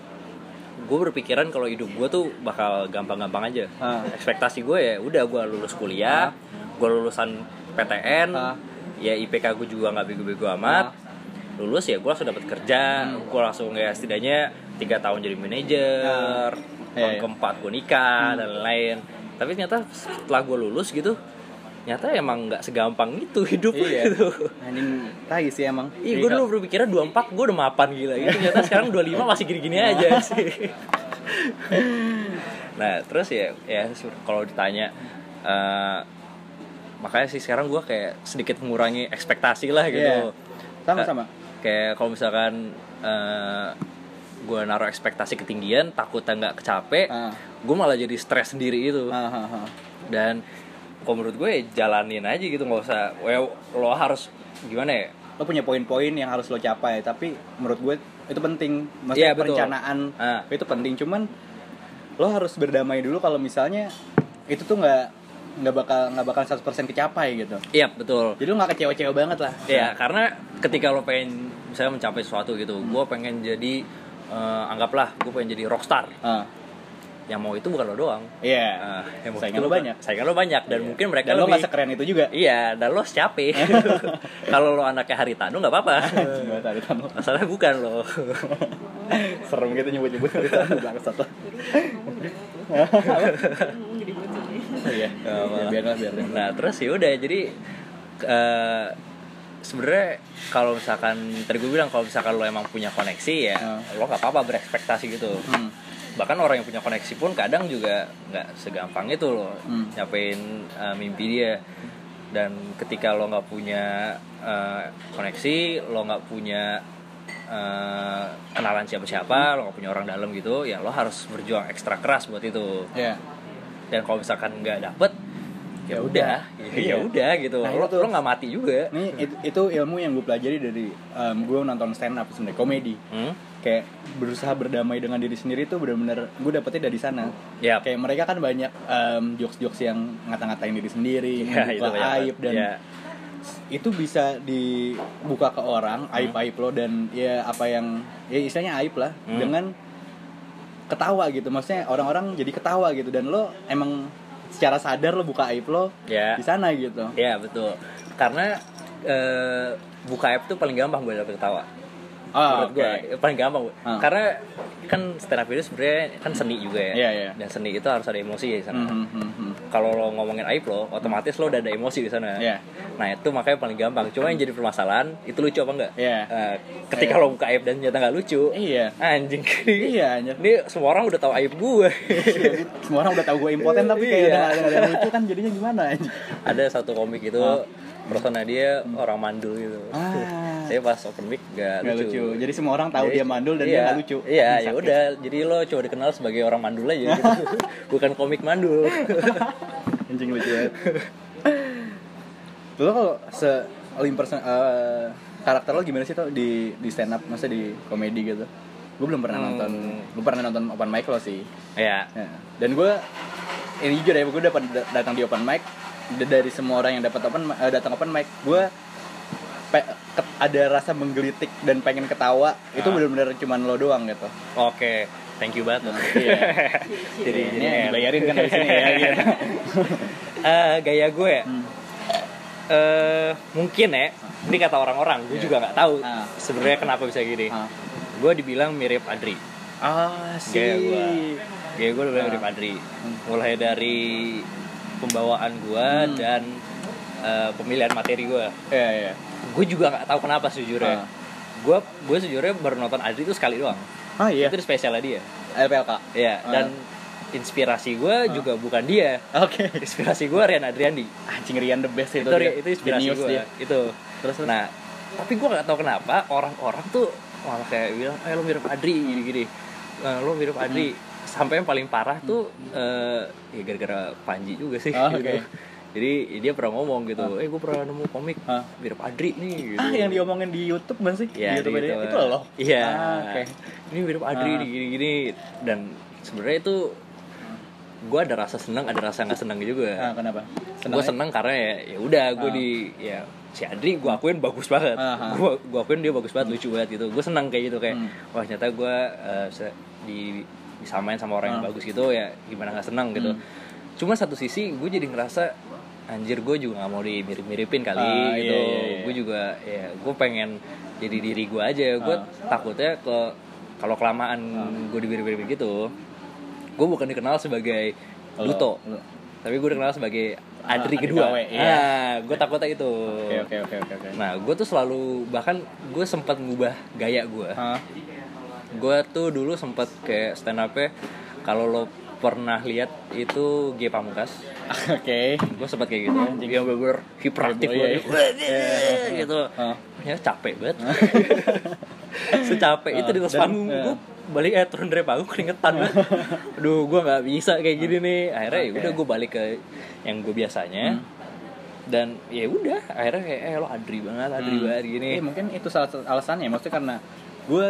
gue berpikiran kalau hidup gue tuh bakal gampang-gampang aja ekspektasi gue ya udah gue lulus kuliah gue lulusan PTN ya IPK gue juga nggak bego-bego amat lulus ya gue langsung dapat kerja Hmm. gue langsung ya setidaknya tiga tahun jadi manajer Ah. tahun Iya, iya. keempat gue nikah Hmm. dan lain-lain tapi ternyata setelah gue lulus gitu nyata emang nggak segampang itu hidup iya gitu anjing tai sih emang Ih, gue dulu berpikirnya 24 gue udah mapan gila gitu. Ternyata sekarang 25 masih gini-gini aja sih. nah, terus ya ya kalau ditanya eh, makanya sih sekarang gue kayak sedikit mengurangi ekspektasi lah gitu. Iya. sama-sama Kayak kalau misalkan eh, gue naruh ekspektasi ketinggian, takutnya nggak kecapek, Ah. gue malah jadi stres sendiri itu Ah, ah, ah. dan kalau menurut gue ya jalanin aja gitu nggak usah well, lo harus gimana ya? Lo punya poin-poin yang harus lo capai tapi menurut gue itu penting. Maksudnya Iya, betul. perencanaan Ah. itu penting. Cuman lo harus berdamai dulu kalau misalnya itu tuh nggak nggak bakal nggak bakal 100% kecapai gitu. Iya betul. Jadi lo nggak kecewa-cewa banget lah. Ya karena ketika lo pengen misalnya mencapai sesuatu gitu gue pengen jadi eh, anggaplah gue pengen jadi rockstar. Ah, yang mau itu bukan lo doang. Iya. Nah, yang mau Saingan lo banyak. saingan lo banyak dan mungkin mereka dan lo lebih nggak sekeren itu juga. Iya dan lo capek kalau lo anaknya Haritanu nggak apa-apa. Tahu. masalahnya bukan lo. Serem gitu nyebut-nyebut bangsat lo. Jadi bocor nih. iya ya, biarlah biarlah. Nah terus ya udah jadi eh sebenarnya kalau misalkan tadi gue bilang kalau misalkan lo emang punya koneksi ya Hmm. lo nggak apa-apa berekspektasi gitu. Hmm. Bahkan orang yang punya koneksi pun kadang juga nggak segampang itu loh Hmm. nyapain uh, mimpi dia dan ketika lo nggak punya uh, koneksi lo nggak punya uh, kenalan siapa-siapa lo nggak punya orang dalam gitu ya lo harus berjuang ekstra keras buat itu ya dan kalau misalkan nggak dapet ya Ya udah udah. ya Iya. udah gitu Nah, lo itu. lo nggak mati juga Ini itu, itu ilmu yang gue pelajari dari gue nonton stand up sebenarnya komedi. hmm? Kayak berusaha berdamai dengan diri sendiri tuh benar-benar gue dapetnya dari sana. ya Kayak mereka kan banyak jokes-jokes yang ngata-ngatain diri sendiri, Ya, itu membuka banyak aib dan Ya. itu bisa dibuka ke orang aib-aib lo dan ya apa yang ya istilahnya aib lah Hmm. dengan ketawa gitu. Maksudnya orang-orang jadi ketawa gitu dan lo emang secara sadar lo buka aib lo Ya. di sana gitu. Ya betul. Karena eh, buka app tuh paling gampang gue dapet ketawa. Ah, Menurut gue oke. paling gampang. Ah. Karena kan stand up itu sebenarnya kan seni juga ya. Iya, iya. Dan seni itu harus ada emosi ya di sana. Hmm, hmm, hmm. Kalau lo ngomongin aib lo, otomatis lo udah ada emosi di sana. Iya. Nah itu makanya paling gampang. Cuma yang jadi permasalahan itu lucu apa enggak? Iya. Eh, ketika lo buka aib dan ternyata nggak lucu, Iya. anjing. Iya, anjir. Ini semua orang udah tahu aib gue. Semua orang udah tahu gue impoten tapi kayak Iya. udah nggak ada lucu kan jadinya gimana ada satu komik itu Ah. Persona dia orang mandul gitu. Ah. Saya pas open mic gak, Nggak lucu. Jadi semua orang tahu Jadi- dia mandul dan iya, dia nggak lucu. Iya, Hmm, ya udah. Jadi lo coba dikenal sebagai orang mandul aja gitu. Bukan komik mandul. Anjing lucu banget. Lo kalau se imperson eh, karakter lo gimana sih tuh di di stand up masa di komedi gitu? Gue belum pernah Hmm. nonton. Gue pernah nonton open mic lo sih. ya. Ya. Dan gue ini jujur ya, gue dapat datang di open mic dari semua orang yang dapat open eh, datang open mic, gue ada rasa menggelitik dan pengen ketawa itu Ah. benar-benar cuman lo doang gitu. Oke, thank you banget. Iya. Jadi ini dibayarin kan dari sini ya. Gitu. Eh, gaya gue. Hmm. Eh, mungkin ya. Ini kata orang-orang, gue Iya. juga nggak tahu Ah. sebenarnya kenapa bisa gini. Ah. Gue dibilang mirip Adri. Ah, sih. Gaya gue. Gaya gue dibilang Ah. mirip Adri. Mulai dari pembawaan gue Hmm. dan eh, pemilihan materi gue. Iya, iya. Gue juga nggak tahu kenapa sejujurnya. Ah. Gue gue sejujurnya baru nonton Adri itu sekali doang. Ah, iya. Itu spesialnya dia. LPLK. Iya. Ah. Dan inspirasi gue juga bukan dia. Oke. Inspirasi gue Rian Adriandi. Anjing Rian the best itu. Itu dia. itu inspirasi gue. Itu. Terus, terus. Nah, tapi gue nggak tahu kenapa orang-orang tuh malah kayak bilang, eh lo mirip Adri gini-gini. Eh, lo mirip Adri. Sampai yang paling parah tuh eh ya gara-gara Panji juga sih. Oh, gitu. oke. Jadi dia pernah ngomong gitu, eh gue pernah nemu komik Ah. mirip Adri nih. Gitu. Ah, yang diomongin di YouTube kan sih? Iya, di YouTube dia. Itu lo. Iya. Ah, Oke. Ini mirip Adri Ah. nih gini-gini dan sebenarnya itu gue ada rasa senang, ada rasa nggak senang juga. Ah, kenapa? gue seneng karena ya ya udah gue Ah. di ya si Adri gue akuin bagus banget Ah, ah. gue gue akuin dia bagus banget lucu banget gitu gue seneng kayak gitu kayak Hmm. wah ternyata gue uh, bisa di disamain sama orang yang Ah. bagus gitu ya gimana nggak seneng gitu Hmm. cuma satu sisi gue jadi ngerasa anjir gue juga nggak mau dimirip-miripin kali Ah, gitu iya, iya, iya. gue juga ya gue pengen jadi diri gue aja gue Ah. takutnya ke kalau kelamaan gue dimirip-miripin gitu gue bukan dikenal sebagai lo- tapi gue dikenal sebagai Adri Adri kedua. KW, iya. Ah, gue takutnya itu. Oke, oke, oke, oke, oke. Nah, gue tuh selalu bahkan gue sempat ngubah gaya gue. Hah? Gue tuh dulu sempat kayak stand up kalau lo pernah lihat itu G Pamungkas. Oke. Gue sempat kayak gitu. Dia bener hiperaktif Heboh, iya, banget. gitu. Ah. Ya capek banget. Secapek itu di atas panggung iya. gue balik eh turun dari panggung keringetan banget. Aduh, gue nggak bisa kayak gini nih. Akhirnya ya Oke. udah gue balik ke yang gue biasanya. Dan ya udah, akhirnya kayak eh lo Adri banget, Adri Hmm. banget gini. Iya, mungkin itu salah satu alasannya. Maksudnya karena gue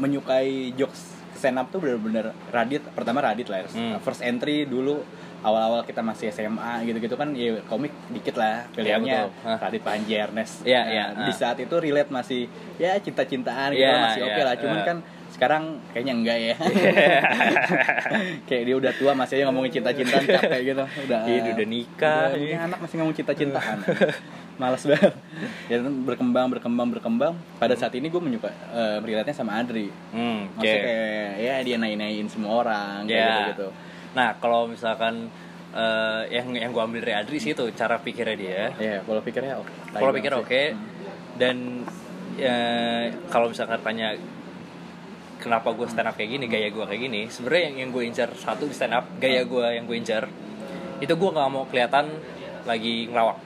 menyukai jokes stand up tuh bener-bener Radit. Pertama Radit lah. ya. Hmm. First entry dulu awal-awal kita masih SMA gitu-gitu kan ya komik dikit lah pilihannya betul. Hah. Radit Panji Ernest Iya, Nah, iya, di ah. saat itu relate masih ya cinta-cintaan gitu Iya, masih oke iya, lah cuman iya. kan sekarang kayaknya enggak ya kayak dia udah tua masih aja ngomongin cinta-cintaan capek gitu udah Iya, udah nikah, udah iya. punya anak masih ngomong cinta-cintaan males banget ya berkembang berkembang berkembang pada saat ini gue menyuka relate-nya sama Adri Hmm, oke. maksudnya kayak ya dia naik-naikin semua orang kayak Ya. gitu-gitu Nah, kalau misalkan eh, yang yang gue ambil dari Adri sih itu cara pikirnya dia. ya pola pikirnya oke Pola pikir oke. banget sih. Dan ya, kalau misalkan tanya kenapa gue stand up kayak gini gaya gue kayak gini sebenarnya yang yang gue incar satu di stand up gaya gue yang gue incar itu gue nggak mau kelihatan lagi ngelawak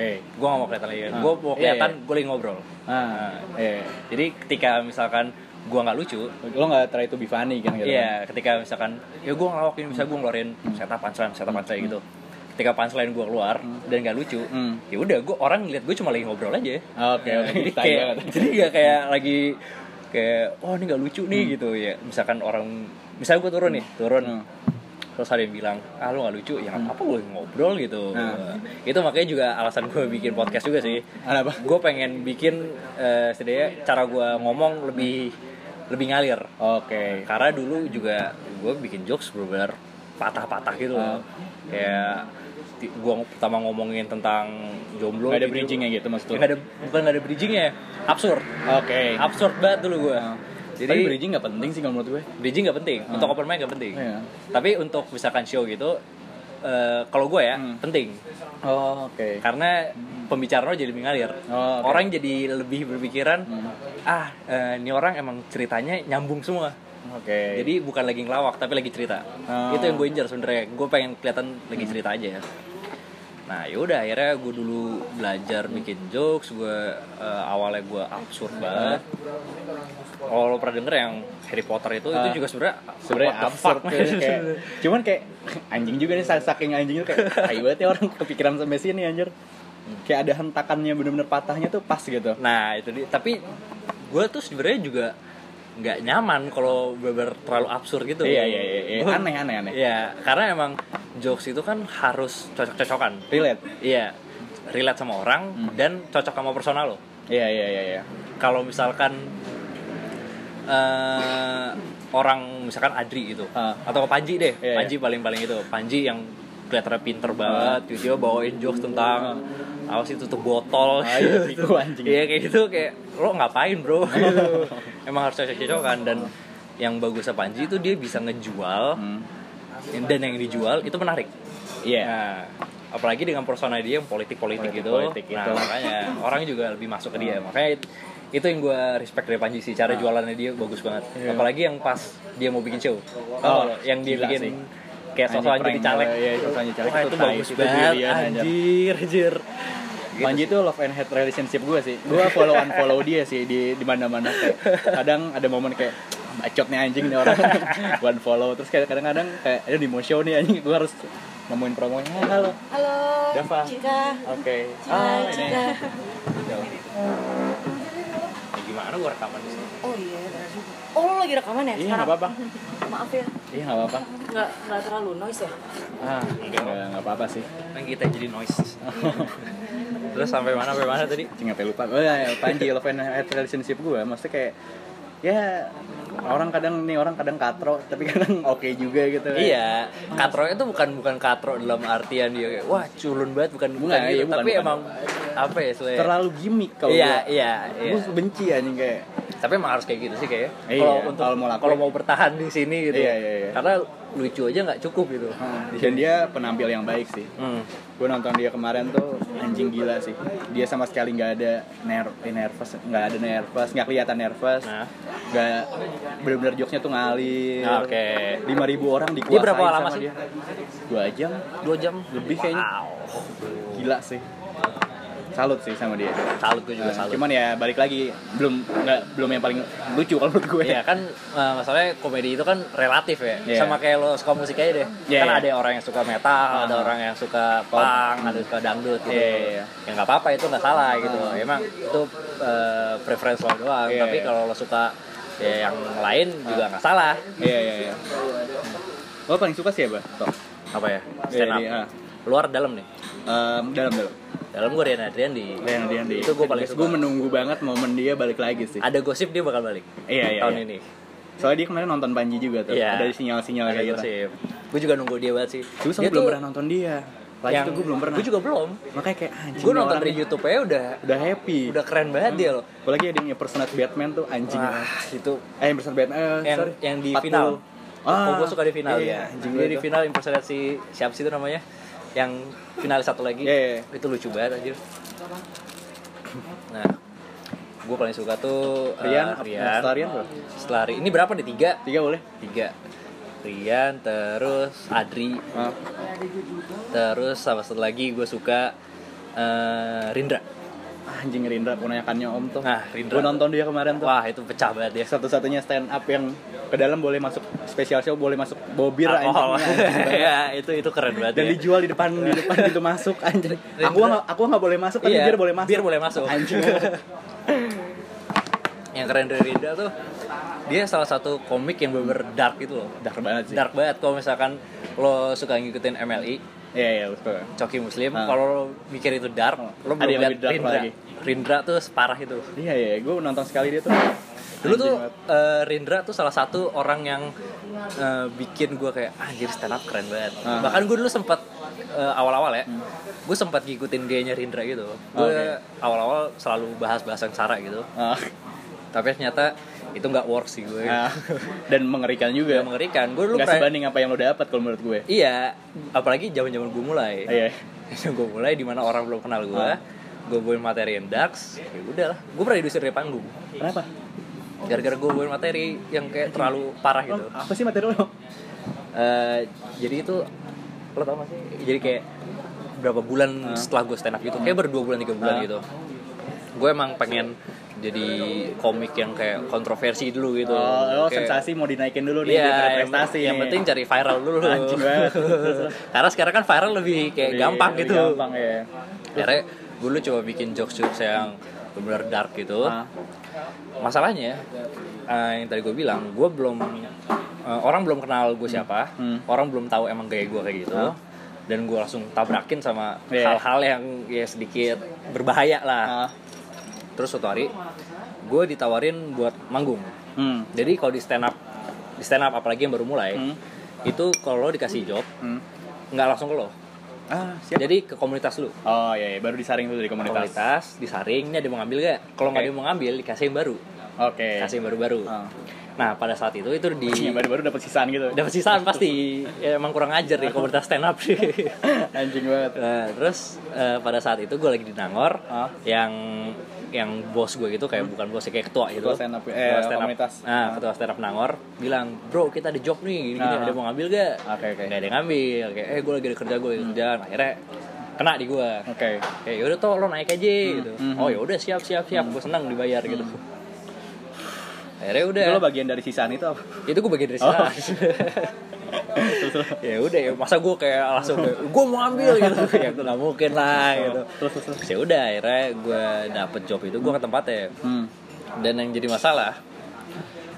Oke. gue gak mau kelihatan lagi Ah. gue mau Iya, kelihatan iya. gue lagi ngobrol Ah, iya. jadi ketika misalkan gue nggak lucu Lo nggak try to be funny kan gitu. Iya, ketika misalkan ya gue ngelawak ini bisa gue ngeluarin setup punchline, setup punchline gitu. Ketika punchline gue keluar dan gak lucu, Hmm. ya udah gue orang ngeliat gue cuma lagi ngobrol aja. Oke, Nah, oke. jadi kayak jadi gak kayak lagi kayak oh ini gak lucu nih gitu ya. Misalkan orang misalnya gue turun nih, turun. Hmm. Terus ada yang bilang, ah lu gak lucu, ya apa gue ngobrol gitu Nah. Itu makanya juga alasan gue bikin podcast juga sih Kenapa? Gue pengen bikin, eh setidaknya cara gue ngomong lebih lebih ngalir Oke. karena dulu juga gue bikin jokes bener-bener patah-patah gitu Ah. kayak gue pertama ngomongin tentang jomblo Gak ada gitu. bridgingnya gitu maksud Ya, lo? nggak ada bukan nggak ada bridgingnya absurd Oke. absurd banget dulu gue Jadi jadi bridging nggak penting sih kalau menurut gue. bridging nggak penting Ah. untuk open mic nggak penting Iya. tapi untuk misalkan show gitu eh, kalau gue ya Hmm. penting Oh, oke. karena pembicaraan lo jadi lebih ngalir Oh, oke. orang jadi lebih berpikiran Hmm. ah eh, ini orang emang ceritanya nyambung semua Oke. Jadi bukan lagi ngelawak tapi lagi cerita. Oh. Itu yang gue injar sebenarnya. Gue pengen kelihatan lagi cerita aja. Nah yaudah akhirnya gue dulu belajar bikin jokes. Gue eh, awalnya gue absurd banget. Kalau lo pernah denger yang Harry Potter itu Ah. itu juga sebenarnya sebenarnya absurd fuck, kayak, man. kayak- cuman kayak anjing juga nih saking anjing itu kayak tai banget ya orang kepikiran sampai sini anjir kayak ada hentakannya bener-bener patahnya tuh pas gitu Nah itu dia. Tapi gue tuh sebenarnya juga nggak nyaman kalau bener terlalu absurd gitu. iya iya iya, iya. Aneh aneh aneh Iya, karena emang jokes itu kan harus cocok-cocokan. relate Iya, relate sama orang Hmm. dan cocok sama personal lo. iya iya iya iya Kalau misalkan eh orang misalkan Adri gitu, Ah. atau Panji deh, Iya, Panji paling paling itu, Panji yang kelihatannya pinter banget, tiba-tiba bawain jokes tentang apa sih tutup botol, Ah, iya gua anjing. Iya kayak gitu kayak lo ngapain bro? gitu. Emang harus cocok-cocokan dan yang bagusnya Panji itu dia bisa ngejual Hmm. dan yang dijual itu menarik. iya Nah, apalagi dengan persona dia yang politik-politik gitu. Nah, itu. makanya orang juga lebih masuk ke dia. Makanya it- itu yang gue respect dari Panji sih. Cara jualannya dia bagus banget. Ah. Iya. Apalagi yang pas dia mau bikin show. Oh, Oh, yang dia bikin sih. kayak sosok Anjing jadi prank, caleg. iya, itu anjing caleg Wah, itu itu bagus itu banget. anjir. Anjir, anjir. Panji itu love and hate relationship gue sih gue follow unfollow dia sih di di mana mana kayak kadang ada momen kayak bacot nih anjing nih orang gue unfollow terus kayak kadang-kadang kayak ada di mau show nih anjing gue harus nemuin promonya halo Halo. Dava. Cika. oke Hai, ini Cika. Ya, gimana gue rekaman di sini? Oh iya, benar juga. Oh, lo lagi rekaman ya? iya sekarang? nggak apa-apa Maaf ya. iya nggak apa-apa Nggak nggak terlalu noise ya? ah nggak nggak apa-apa sih Kan kita jadi noise. Terus sampai mana sampai mana tadi? Cing sampai lupa. Oh ya, Panji love and hate relationship gue maksudnya kayak ya orang kadang nih orang kadang katro tapi kadang oke juga gitu. Iya, katro itu bukan bukan katro dalam artian dia kayak, wah culun banget bukan bukan Bukan, gitu, iya, bukan, tapi bukan. emang apa ya istilahnya? Terlalu gimmick kalau iya, gua. iya, iya. Gue benci anjing kayak Tapi emang harus kayak gitu sih kayaknya. Iya, Kalau untuk kalau mau kalau mau bertahan di sini gitu. Iya, iya, iya. Karena lucu aja nggak cukup gitu. dan dia penampil yang baik sih. Hmm. Gue nonton dia kemarin tuh anjing gila sih. Dia sama sekali nggak ada ner eh, nervous, nggak ada nervous, nggak kelihatan nervous. Nah, Nggak bener-bener jokesnya tuh ngalir. Nah, oke. Lima ribu orang dikuasain Dia berapa lama sih? dia. Dua jam dua jam lebih kayaknya. Wow. Gila sih. Salut sih sama dia. Salut gue juga Nah, salut. Cuman ya balik lagi belum nggak belum yang paling lucu kalau menurut gue. Iya kan eh, masalahnya komedi itu kan relatif ya. Iya. Sama kayak lo suka musik aja deh. Iya, kan iya. ada orang yang suka metal, ada Ah. orang yang suka punk, ada yang suka dangdut gitu. Iya, iya, iya. Ya nggak apa-apa itu nggak salah gitu. Ah. Emang itu eh, preference lo doang. Iya, Tapi iya. kalau lo suka ya yang lain juga nggak salah. Iya iya iya. Lo paling suka siapa? Toh. Apa ya? Stand up. Iya, iya. Luar dalam nih. Em, dalam dalam. Dalam gue Rian Adrian di Yang dia di. Itu gue paling suka. Gue menunggu banget momen dia balik lagi sih. ada gosip dia bakal balik Iya iya. tahun iya. ini. Soalnya dia kemarin nonton Panji juga tuh. Iya. Ada sinyal-sinyal kayak gitu. gosip. Gue juga nunggu dia banget sih. Gue Dia belum tuh pernah nonton dia. Lagi yang tuh gue belum pernah. Gue juga belum. Makanya kayak anjing. Gue nonton dari. YouTube aja udah Udah happy. udah keren banget dia loh. Apalagi ada yang impersonate Batman tuh anjing. Wah, itu Eh impersonate Batman. Eh, yang sorry. yang di 40. final. Ah, oh, gue suka di final iya, ya. anjing Dia di itu. final impersonasi siapa sih itu namanya? Yang finalis satu lagi. Iya, iya. Itu lucu banget anjir. Nah, gue paling suka tuh eh, Rian, Rian. setelah Rian bro? Setelah Ri- ini berapa nih tiga Tiga boleh? tiga Rian terus Adri Ah. terus sama satu lagi gue suka eh, Rindra Anjing Rindra ponakannya Om tuh. Nah, Rindra. Gue nonton dia kemarin tuh. wah itu pecah banget ya Satu-satunya stand up yang ke dalam boleh masuk spesial show boleh masuk bawa bir Alkohol. anjing. ya itu itu keren banget Dan ya. dijual di depan di depan pintu masuk anjing. Aku nggak aku nggak boleh masuk tapi Iya, bir boleh masuk. bir boleh masuk. Anjing. yang keren dari Rindra tuh dia salah satu komik yang bener dark gitu loh Dark banget sih. dark banget kalau misalkan lo suka ngikutin MLI Iya iya betul. Coki Muslim Ah. kalau lo mikir itu dark lo Ada belum lihat Rindra lagi. Rindra tuh separah itu Iya iya, gue nonton sekali dia tuh. dulu tuh eh, Rindra tuh salah satu orang yang eh, bikin gue kayak anjir stand up keren banget Ah. bahkan gue dulu sempat eh, awal-awal ya gue sempat ngikutin gayanya Rindra gitu gue Oke. awal-awal selalu bahas-bahas yang Sarah gitu Ah, tapi ternyata itu nggak work sih gue ah. dan mengerikan juga. Gak mengerikan gue dulu Gak pernah- sebanding apa yang lo dapat kalau menurut gue. iya apalagi zaman zaman gue mulai Iya. gue mulai di mana orang belum kenal gue Ah. gue bawain materi yang darks ya udah lah gue pernah diusir dari panggung Kenapa? gara-gara gue bawain materi yang kayak terlalu parah gitu Lo, apa sih materi lo? Eh, jadi itu lo tau gak sih jadi kayak berapa bulan setelah gue stand up gitu kayak baru dua bulan tiga bulan Ah. gitu gue emang pengen jadi komik yang kayak kontroversi dulu gitu Oh, lo Kayak- sensasi mau dinaikin dulu nih Iya, yang, prestasi. yang nih. penting cari viral dulu. Anjing banget. Karena sekarang kan viral lebih kayak Lebih- gampang lebih gitu. Gampang ya. Akhirnya gue dulu coba bikin jokes-jokes yang benar dark gitu. Ah. Masalahnya eh, yang tadi gue bilang, gue belum eh, orang belum kenal gue siapa, Hmm. orang belum tahu emang gaya gue kayak gitu. Ah. Dan gue langsung tabrakin sama Iya. hal-hal yang ya sedikit berbahaya lah. Ah. Terus suatu hari gue ditawarin buat manggung. Hmm. Jadi kalau di stand up, di stand up apalagi yang baru mulai, Hmm. itu kalau lo dikasih job Hmm. nggak langsung ke lo. Ah, siap. Jadi ke komunitas lu. Oh iya, iya, baru disaring dulu dari komunitas. Komunitas disaring, ini ada yang mau ngambil gak? Kalau nggak Oke. ada yang mau ngambil, dikasih yang baru. Oke. Kasih yang baru-baru. Ah. Nah pada saat itu itu di Yang baru-baru dapat sisaan gitu. dapat sisaan pasti. Ya, emang kurang ajar nih komunitas stand up sih. Anjing banget. Nah, terus eh, pada saat itu gue lagi di Nangor, Ah. yang yang bos gue gitu kayak bukan bos kayak ketua gitu Ketua stand up, eh, Ketua stand up. komunitas. nah Ah. ketua stand up Nangor bilang bro kita ada job nih gini, -gini Ah. ada mau ngambil gak Oke, oke. nggak ada yang ngambil kayak eh gue lagi ada kerja gue kerja Nah, akhirnya kena di gue Oke. kayak yaudah toh lo naik aja gitu hmm. oh yaudah siap siap siap gue senang dibayar gitu akhirnya udah Itu lo bagian dari sisaan itu apa? itu gue bagian dari Oh. ya udah ya masa gue kayak langsung gue mau ambil gitu. Ya gue nggak mungkin lah gitu. Terus ya udah akhirnya gue dapet job itu gue ke tempatnya. Hmm. dan yang jadi masalah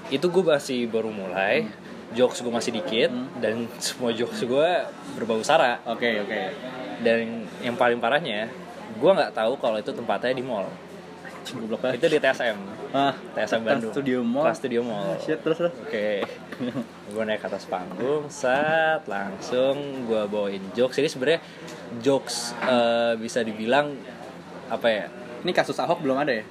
itu gue masih baru mulai jokes gue masih dikit dan semua jokes gue berbau sara. Oke, oke. dan yang paling parahnya gue nggak tahu kalau itu tempatnya di mall Goblok banget. itu di TSM Ah, TSM Trans Bandung Studio Mall. Trans Studio Mall Shit, terus terus. Oke, gue naik ke atas panggung, saat langsung gue bawain jokes. Ini sebenarnya jokes eh, bisa dibilang apa ya? Ini kasus Ahok belum ada ya?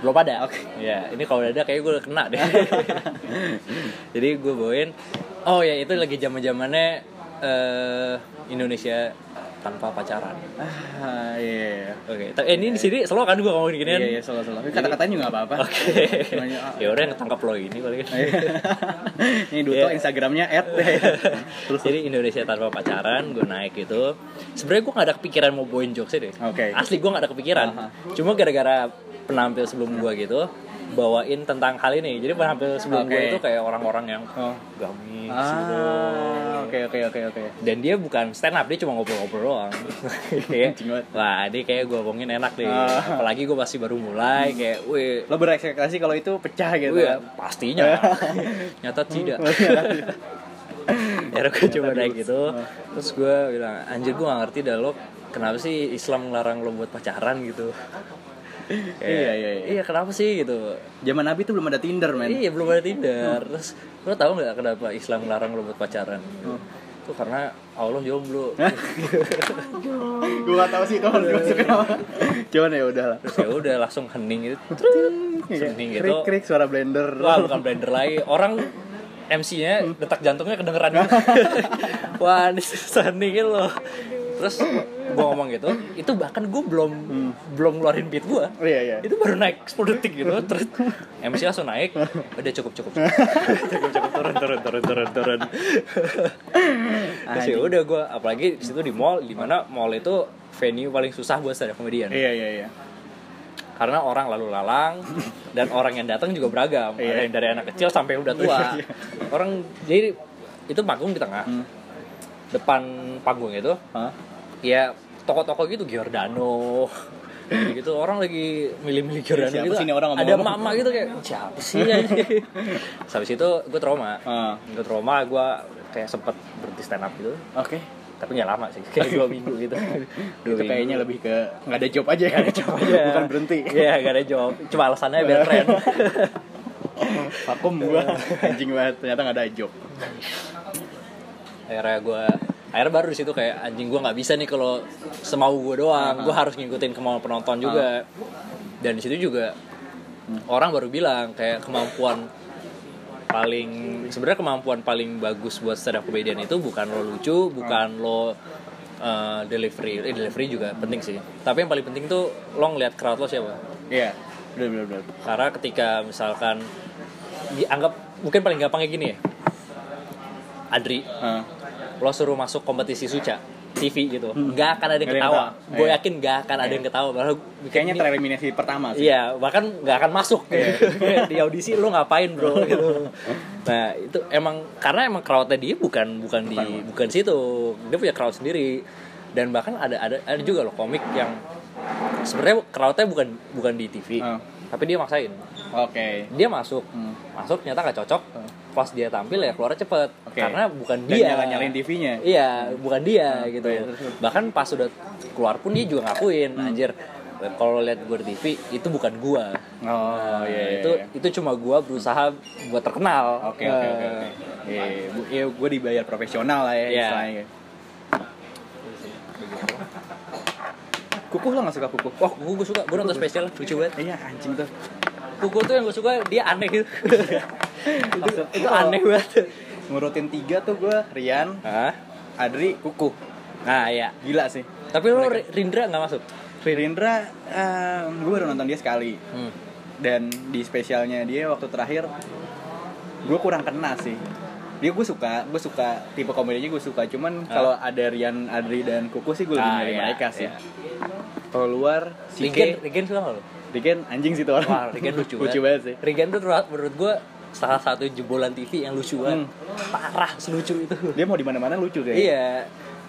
Belum ada. Oke. Ya, ini kalau udah ada kayaknya gue udah kena deh. Jadi gue bawain. Oh ya itu lagi zaman zamannya eh, Indonesia tanpa pacaran. Ah, iya. iya. Oke, tapi eh, ini di sini selalu kan gue ngomong gini Iya, iya, selalu selalu. Kata-katanya juga apa-apa. Oke. Namanya, ah. ya udah yang ketangkap lo ini paling. Ini Duto Iya. Instagramnya at Terus jadi Indonesia tanpa pacaran gue naik gitu. Sebenarnya gue gak ada kepikiran mau bawain jokes deh. Oke. Asli gue gak ada kepikiran. Aha. Cuma gara-gara penampil sebelum gue gitu bawain tentang hal ini. Jadi penampil sebelum Oke. gue itu kayak orang-orang yang Oh. gamis gitu. Ah, oke oke oke oke. Dan dia bukan stand up, dia cuma ngobrol-ngobrol doang. Kayak, banget. Wah, ini kayak gue omongin enak deh. Ah. Apalagi gue masih baru mulai, kayak, wih, Lo berekspektasi kalau itu pecah gitu wih, kan? pastinya. Nyata tidak. ya gue coba naik gitu terus gue bilang anjir gue gak ngerti dah lo kenapa sih Islam ngelarang lo buat pacaran gitu Iya, iya, iya. iya kenapa sih gitu? Zaman Nabi tuh belum ada Tinder, men. iya belum ada Tinder. Terus lo tau nggak kenapa Islam ngelarang lo buat pacaran? Itu karena Allah jomblo. Gue gak tau sih teman gue suka apa. Cuman ya udah lah. terus ya udah langsung hening gitu. Hening gitu. Krik krik suara blender. Wah bukan blender lagi. Orang MC-nya detak jantungnya kedengeran. Gitu Wah ini seningin loh terus gue ngomong gitu itu bahkan gue belum belum ngeluarin beat gue Oh, iya, iya. itu baru naik 10 detik gitu terus MC langsung naik udah cukup cukup cukup cukup turun turun turun turun turun terus ya udah gue apalagi di situ di mall di mana mall itu venue paling susah buat stand up comedian Iya, iya, iya. karena orang lalu lalang dan orang yang datang juga beragam Iya. ada yang dari anak kecil sampai udah tua Iya. orang jadi itu panggung di tengah Hmm. depan panggung itu Hah? Ya toko-toko gitu Giordano gitu orang lagi milih-milih Giordano Siapa gitu sih ini orang ada ngomong-ngomong? mama gitu kayak siapa sih ya habis itu gue trauma Ah. gue trauma gue kayak sempet berhenti stand up gitu Oke. tapi nggak lama sih kayak dua minggu gitu dua Itu kayaknya lebih ke nggak ada job aja ya. Nggak ada job aja. Bukan berhenti. Iya, gak ada job. Cuma alasannya biar keren. Vakum gua anjing banget ternyata nggak ada job. akhirnya gue akhirnya baru di situ kayak anjing gue nggak bisa nih kalau semau gue doang. Gue harus ngikutin kemauan penonton juga. Dan di situ juga orang baru bilang kayak kemampuan paling sebenarnya kemampuan paling bagus buat stand up comedian itu bukan lo lucu, bukan lo uh, delivery. Eh, delivery juga penting sih. Tapi yang paling penting tuh lo ngeliat crowd lo siapa. Iya. Benar benar benar. Karena ketika misalkan dianggap mungkin paling gampangnya gini ya. Adri, Ah. Lo suruh masuk kompetisi suca TV gitu, nggak akan ada yang ketawa. Gue Iya. yakin nggak akan ada yang ketawa. Bahkan Kayaknya ini- tereliminasi pertama sih. Iya, bahkan nggak akan masuk di audisi lo ngapain bro gitu. Nah itu emang karena emang crowdnya dia bukan bukan di bukan situ, dia punya crowd sendiri. Dan bahkan ada ada ada juga loh komik yang sebenarnya crowdnya bukan bukan di TV, Ah. tapi dia maksain. Oke. Dia masuk, Hmm. masuk ternyata nggak cocok. Pas dia tampil ya keluar cepet, Oke. karena bukan Dan dia. nyala nyalain TV-nya. Iya, bukan dia gitu. iya. Bahkan pas sudah keluar pun dia juga ngakuin, anjir. Kalau lihat gue di TV itu bukan gua. Oh Nah, iya. iya, itu iya. itu cuma gua berusaha buat terkenal. Oke oke oke. Iya, Iya, gue dibayar profesional lah ya Iya. istilahnya. Kukuh lo gak suka kukuh? Wah, gue, gue suka, gue nonton spesial lucu banget. Iya anjing tuh. Kuku tuh yang gue suka dia aneh gitu. itu, itu aneh banget. Ngurutin tiga tuh gue Rian, Hah? Adri, Kukuh. Nah, ya. Gila sih. Tapi lo Rindra nggak masuk. Rindra, gue baru nonton dia sekali. Hmm. Dan di spesialnya dia waktu terakhir, gue kurang kena sih. Dia gue suka, gue suka tipe komedinya gue suka. Cuman kalau ada Rian, Adri dan Kukuh sih gue lebih Ah, milih iya, mereka sih. iya. Kalau luar, si Rigen, K, Rigen suka nggak lo? Rigen anjing sih tuh orang. Wah, Rigen lucu, lucu banget sih. Rigen tuh menurut- menurut gue salah satu jebolan TV yang lucu banget. Parah selucu itu. Dia mau di mana-mana lucu kayak. Iya.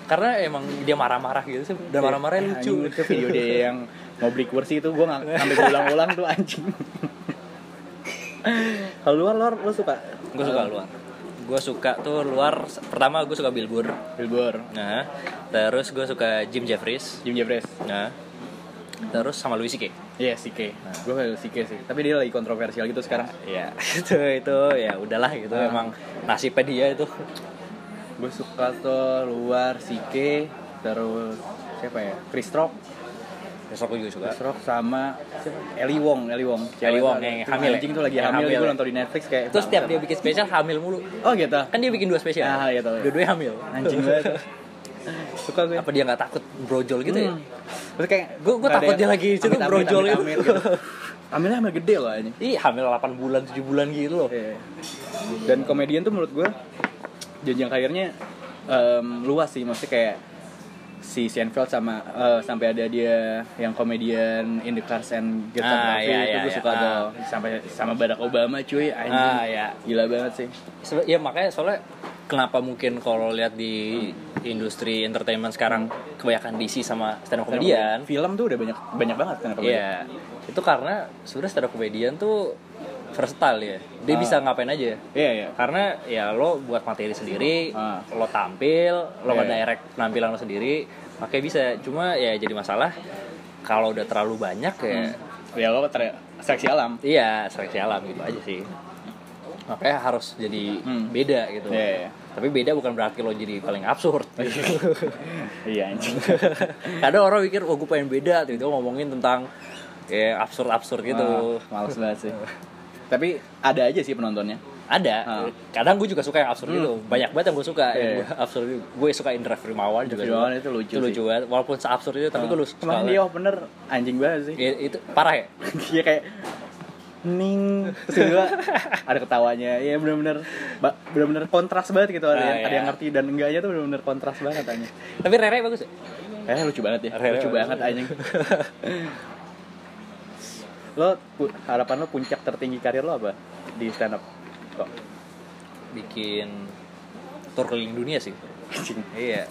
Karena emang dia marah-marah gitu sih. Dan marah-marahnya lucu. Anjing, itu video dia yang mau beli kursi itu gue nggak sampai ulang-ulang tuh anjing. Kalau luar luar lo suka? Gue suka luar. Gue suka tuh luar. Pertama gue suka Bilbur. Billboard, Nah, terus gue suka Jim Jeffries. Jim Jeffries. Nah, terus sama Louis C.K. Iya si K. Gue kayak si K sih. Tapi dia lagi kontroversial gitu sekarang. Ya, itu itu ya udahlah gitu. Ah. Emang nasibnya dia itu. Gue suka tuh luar si K. Terus siapa ya? Chris Rock. Besok gue juga suka. Chris Rock sama siapa? Ellie Wong, Ellie Wong. Ellie Wong yang Tuh hamil? Anjing tuh lagi Yang hamil, hamil gue ya? nonton di Netflix kayak. Terus setiap dia bikin spesial hamil mulu. Oh gitu. Kan dia bikin dua spesial. Ah, iya tahu. Dua-duanya hamil. Anjing banget. Suka gue. Apa dia nggak takut brojol gitu ya? Hmm. Terus kayak Gua- gua nggak ada takut dia lagi amit-amit, brojol itu. amit-amit gitu. Hamilnya hamil gede loh ini. Ih, hamil 8 bulan, 7 bulan gitu loh. Iya. Dan komedian tuh menurut gue jenjang karirnya em, luas sih maksudnya kayak si Seinfeld sama eh, sampai ada dia yang komedian In the Cars and Get Ah, Coffee iya, itu iya, gue iya. suka Ah. tuh sampai sama Barack Obama cuy anjing Ah, iya. gila banget sih Sebe- ya makanya soalnya kenapa mungkin kalau lihat di industri entertainment sekarang kebanyakan DC sama stand up comedian film tuh udah banyak banyak banget kan Iya, itu karena sebenarnya stand up comedian tuh versatile ya. Dia Ah. bisa ngapain aja. iya iya Karena ya lo buat materi sendiri, Ah. lo tampil, lo Iya. nge-direct penampilan lo sendiri, makanya bisa. Cuma ya jadi masalah kalau udah terlalu banyak ya, ya lo ter seleksi alam iya seleksi alam gitu aja sih. Makanya harus jadi Hmm. beda gitu. Iya, iya. Tapi beda bukan berarti lo jadi paling absurd. iya anjing. Kadang orang mikir, oh gue pengen beda, tiba-tiba ngomongin tentang ya absurd-absurd gitu. Ah, males banget sih. Tapi ada aja sih penontonnya. Ada. Ah. kadang gue juga suka yang absurd itu banyak banget yang gue suka. Yang Iya. gue absurd itu gue suka Indra Firmawan juga Firmawan itu lucu itu lucu banget. Walaupun seabsurd itu tapi gue lu suka Kemarin dia opener anjing banget sih. Ya, itu parah ya? Dia kayak ning. Terus juga ada ketawanya. Ya benar-benar benar-benar kontras banget gitu ada Ah, yang ada yang ngerti dan enggaknya tuh benar-benar kontras banget tanya tapi Rere bagus ya? Eh lucu banget ya Rere lucu banget anjing. Lo harapan lo puncak tertinggi karir lo apa di stand up kok? Bikin tur keliling dunia sih. Iya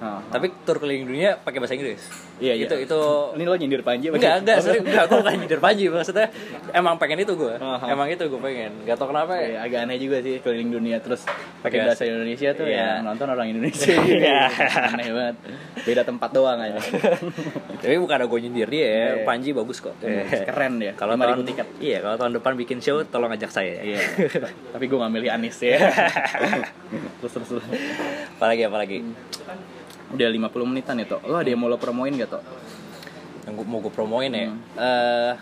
Ah. tapi tur keliling dunia pakai bahasa Inggris Iya, iya. itu itu ini lo nyindir Panji enggak enggak serius enggak gue bukan nyindir Panji maksudnya emang pengen itu gue Aha. emang itu gue pengen gak tau kenapa Iya, ya agak aneh juga sih keliling dunia terus pakai bahasa Indonesia tuh Iya. yang nonton orang Indonesia Iya. aneh banget beda tempat doang aja tapi bukan ada gue nyindir dia ya Iya. Panji bagus kok keren ya kalau 5.000 tahun tiket iya kalau tahun depan bikin show tolong ajak saya Iya. ya Tapi gue gak milih Anis ya. terus terus terus. apalagi apalagi Udah 50 menitan ya, Tok. Lo ada yang mau lo promoin gak, Tok? yang gua, mau gue promoin ya Hmm. eh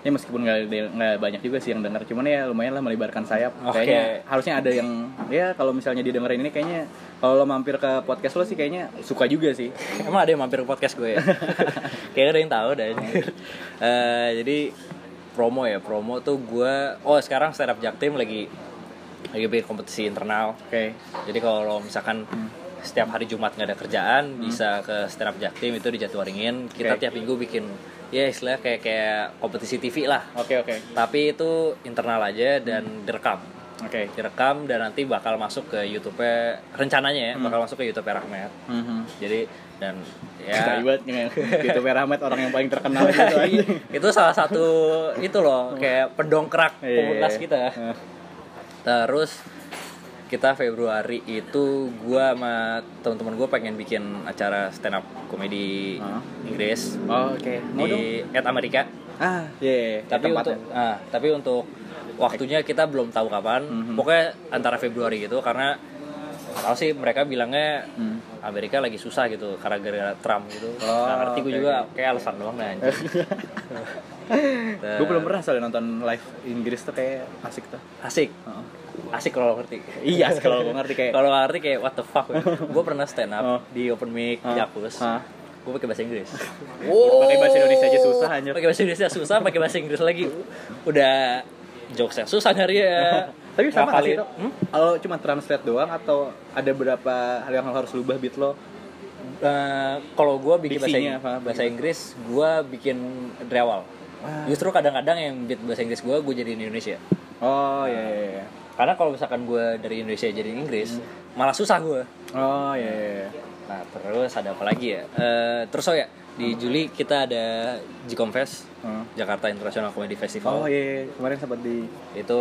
Ya meskipun gak, nggak banyak juga sih yang denger, cuman ya lumayan lah melebarkan sayap. Oke. Kayaknya harusnya ada yang ya kalau misalnya didengerin ini kayaknya kalau lo mampir ke podcast lo sih kayaknya suka juga sih. emang ada yang mampir ke podcast gue ya kayaknya ada yang tahu dah Eh, jadi promo ya promo tuh gue oh sekarang stand up jaktim lagi lagi bikin kompetisi internal Oke. jadi kalau misalkan setiap hari Jumat nggak ada kerjaan bisa ke stand up jaktim itu di Jatiwaringin kita Oke. tiap minggu bikin ya istilahnya kayak kayak kompetisi TV lah Oke, oke. tapi itu internal aja dan direkam Oke. direkam dan nanti bakal masuk ke YouTube rencananya ya bakal masuk ke YouTube Rahmat Mhm. jadi dan Ya. yang gitu Rahmat orang yang paling terkenal gitu aja. itu salah satu itu loh kayak pendongkrak Iya. komunitas kita Eh, terus kita Februari itu gua sama teman-teman gue pengen bikin acara stand up komedi Hah? Inggris Oh, oke. Mau dong. di at Amerika Ah, iya. yeah, tapi untuk ah, tapi untuk waktunya kita belum tahu kapan Mhm. pokoknya antara Februari gitu karena tahu sih mereka bilangnya Hmm. Amerika lagi susah gitu karena gara-gara Trump gitu Oh, nggak ngerti gue juga kayak alasan doang nah anjing. gue belum pernah soalnya nonton live Inggris tuh kayak asik tuh. asik Heeh. asik kalau ngerti Iya, kalau gue ngerti kayak kalau ngerti kayak what the fuck gue pernah stand up Oh. di open mic Ah. Jakpus Ah. gue pakai bahasa Inggris Pakai bahasa Indonesia aja susah, anjir. pakai bahasa Indonesia susah pakai bahasa Inggris lagi udah jokes yang susah nyari ya Tapi sama nggak sih? Hmm? Kalau cuma translate doang atau ada berapa hal yang harus lu ubah beat lo? Eh, kalau gue bikin bahasa, Diksinya apa? bahasa Inggris gue bikin dari awal justru kadang-kadang yang beat bahasa Inggris gue gue jadi Indonesia Oh iya iya. iya. karena kalau misalkan gue dari Indonesia jadi Inggris Hmm. malah susah gue Oh iya. iya, iya. Nah terus ada apa lagi ya? Eh, terus oh ya di Juli kita ada Gcomfest Hmm. Jakarta International Comedy Festival. Oh iya, iya. kemarin sempat di Itu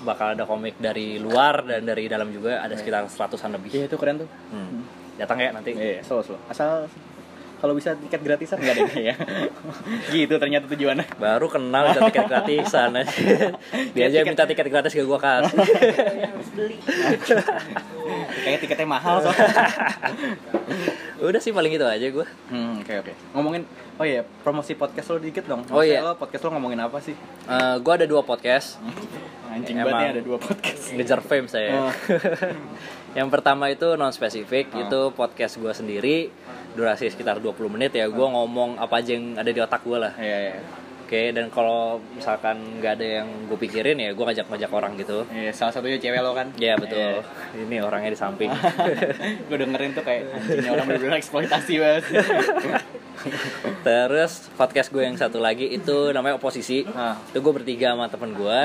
bakal ada komik dari luar dan dari dalam juga ada sekitar seratusan lebih. Iya itu keren tuh. Hmm. Datang ya nanti. Iya, slow slow. Asal kalau bisa tiket gratisan nggak ada ya. gitu ternyata tujuannya. Baru kenal minta tiket gratisan. Dia aja minta tiket gratis ke gua kasih. harus beli Kayak tiketnya mahal soalnya. Udah sih paling itu aja gua. Hmm, oke oke. Ngomongin oh iya, promosi podcast lo dikit dong. Oh, iya. Lo podcast lo ngomongin apa sih? Eh, gua ada dua podcast. Anjing banget ada dua podcast. Ngejar fame saya. Oh. Yang pertama itu non spesifik, Oh. itu podcast gua sendiri, durasi sekitar 20 menit ya. Gua ngomong apa aja yang ada di otak gua lah. Iya iya. Oke, dan kalau misalkan nggak ada yang gue pikirin ya gue ngajak-ngajak orang gitu. Iya, salah satunya cewek lo kan? Ya betul. Ini orangnya di samping. gue dengerin tuh kayak anjingnya orang bener-bener eksploitasi banget. Terus podcast gue yang satu lagi itu namanya oposisi. Ah. Itu gue bertiga sama temen gue.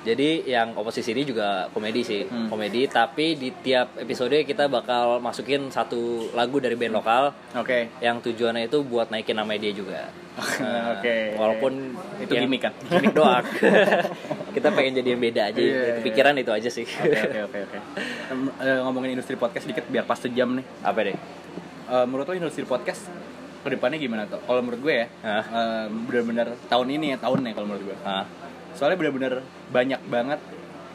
Jadi yang oposisi ini juga komedi sih, Hmm. komedi. Tapi di tiap episode kita bakal masukin satu lagu dari band lokal Oke. yang tujuannya itu buat naikin nama dia juga. Nah, Oke. Walaupun Itu yang- gimmick kan? Gimmick doang. kita pengen jadi yang beda aja. Iya, iya. Kepikiran itu aja sih. Oke oke oke eh, Ngomongin industri podcast dikit biar pas sejam nih. Apa deh? Eh, menurut lo industri podcast ke depannya gimana tuh? Kalau menurut gue ya, Hah? eh, bener-bener tahun ini ya tahunnya kalau menurut gue. Ah, Soalnya bener-bener banyak banget.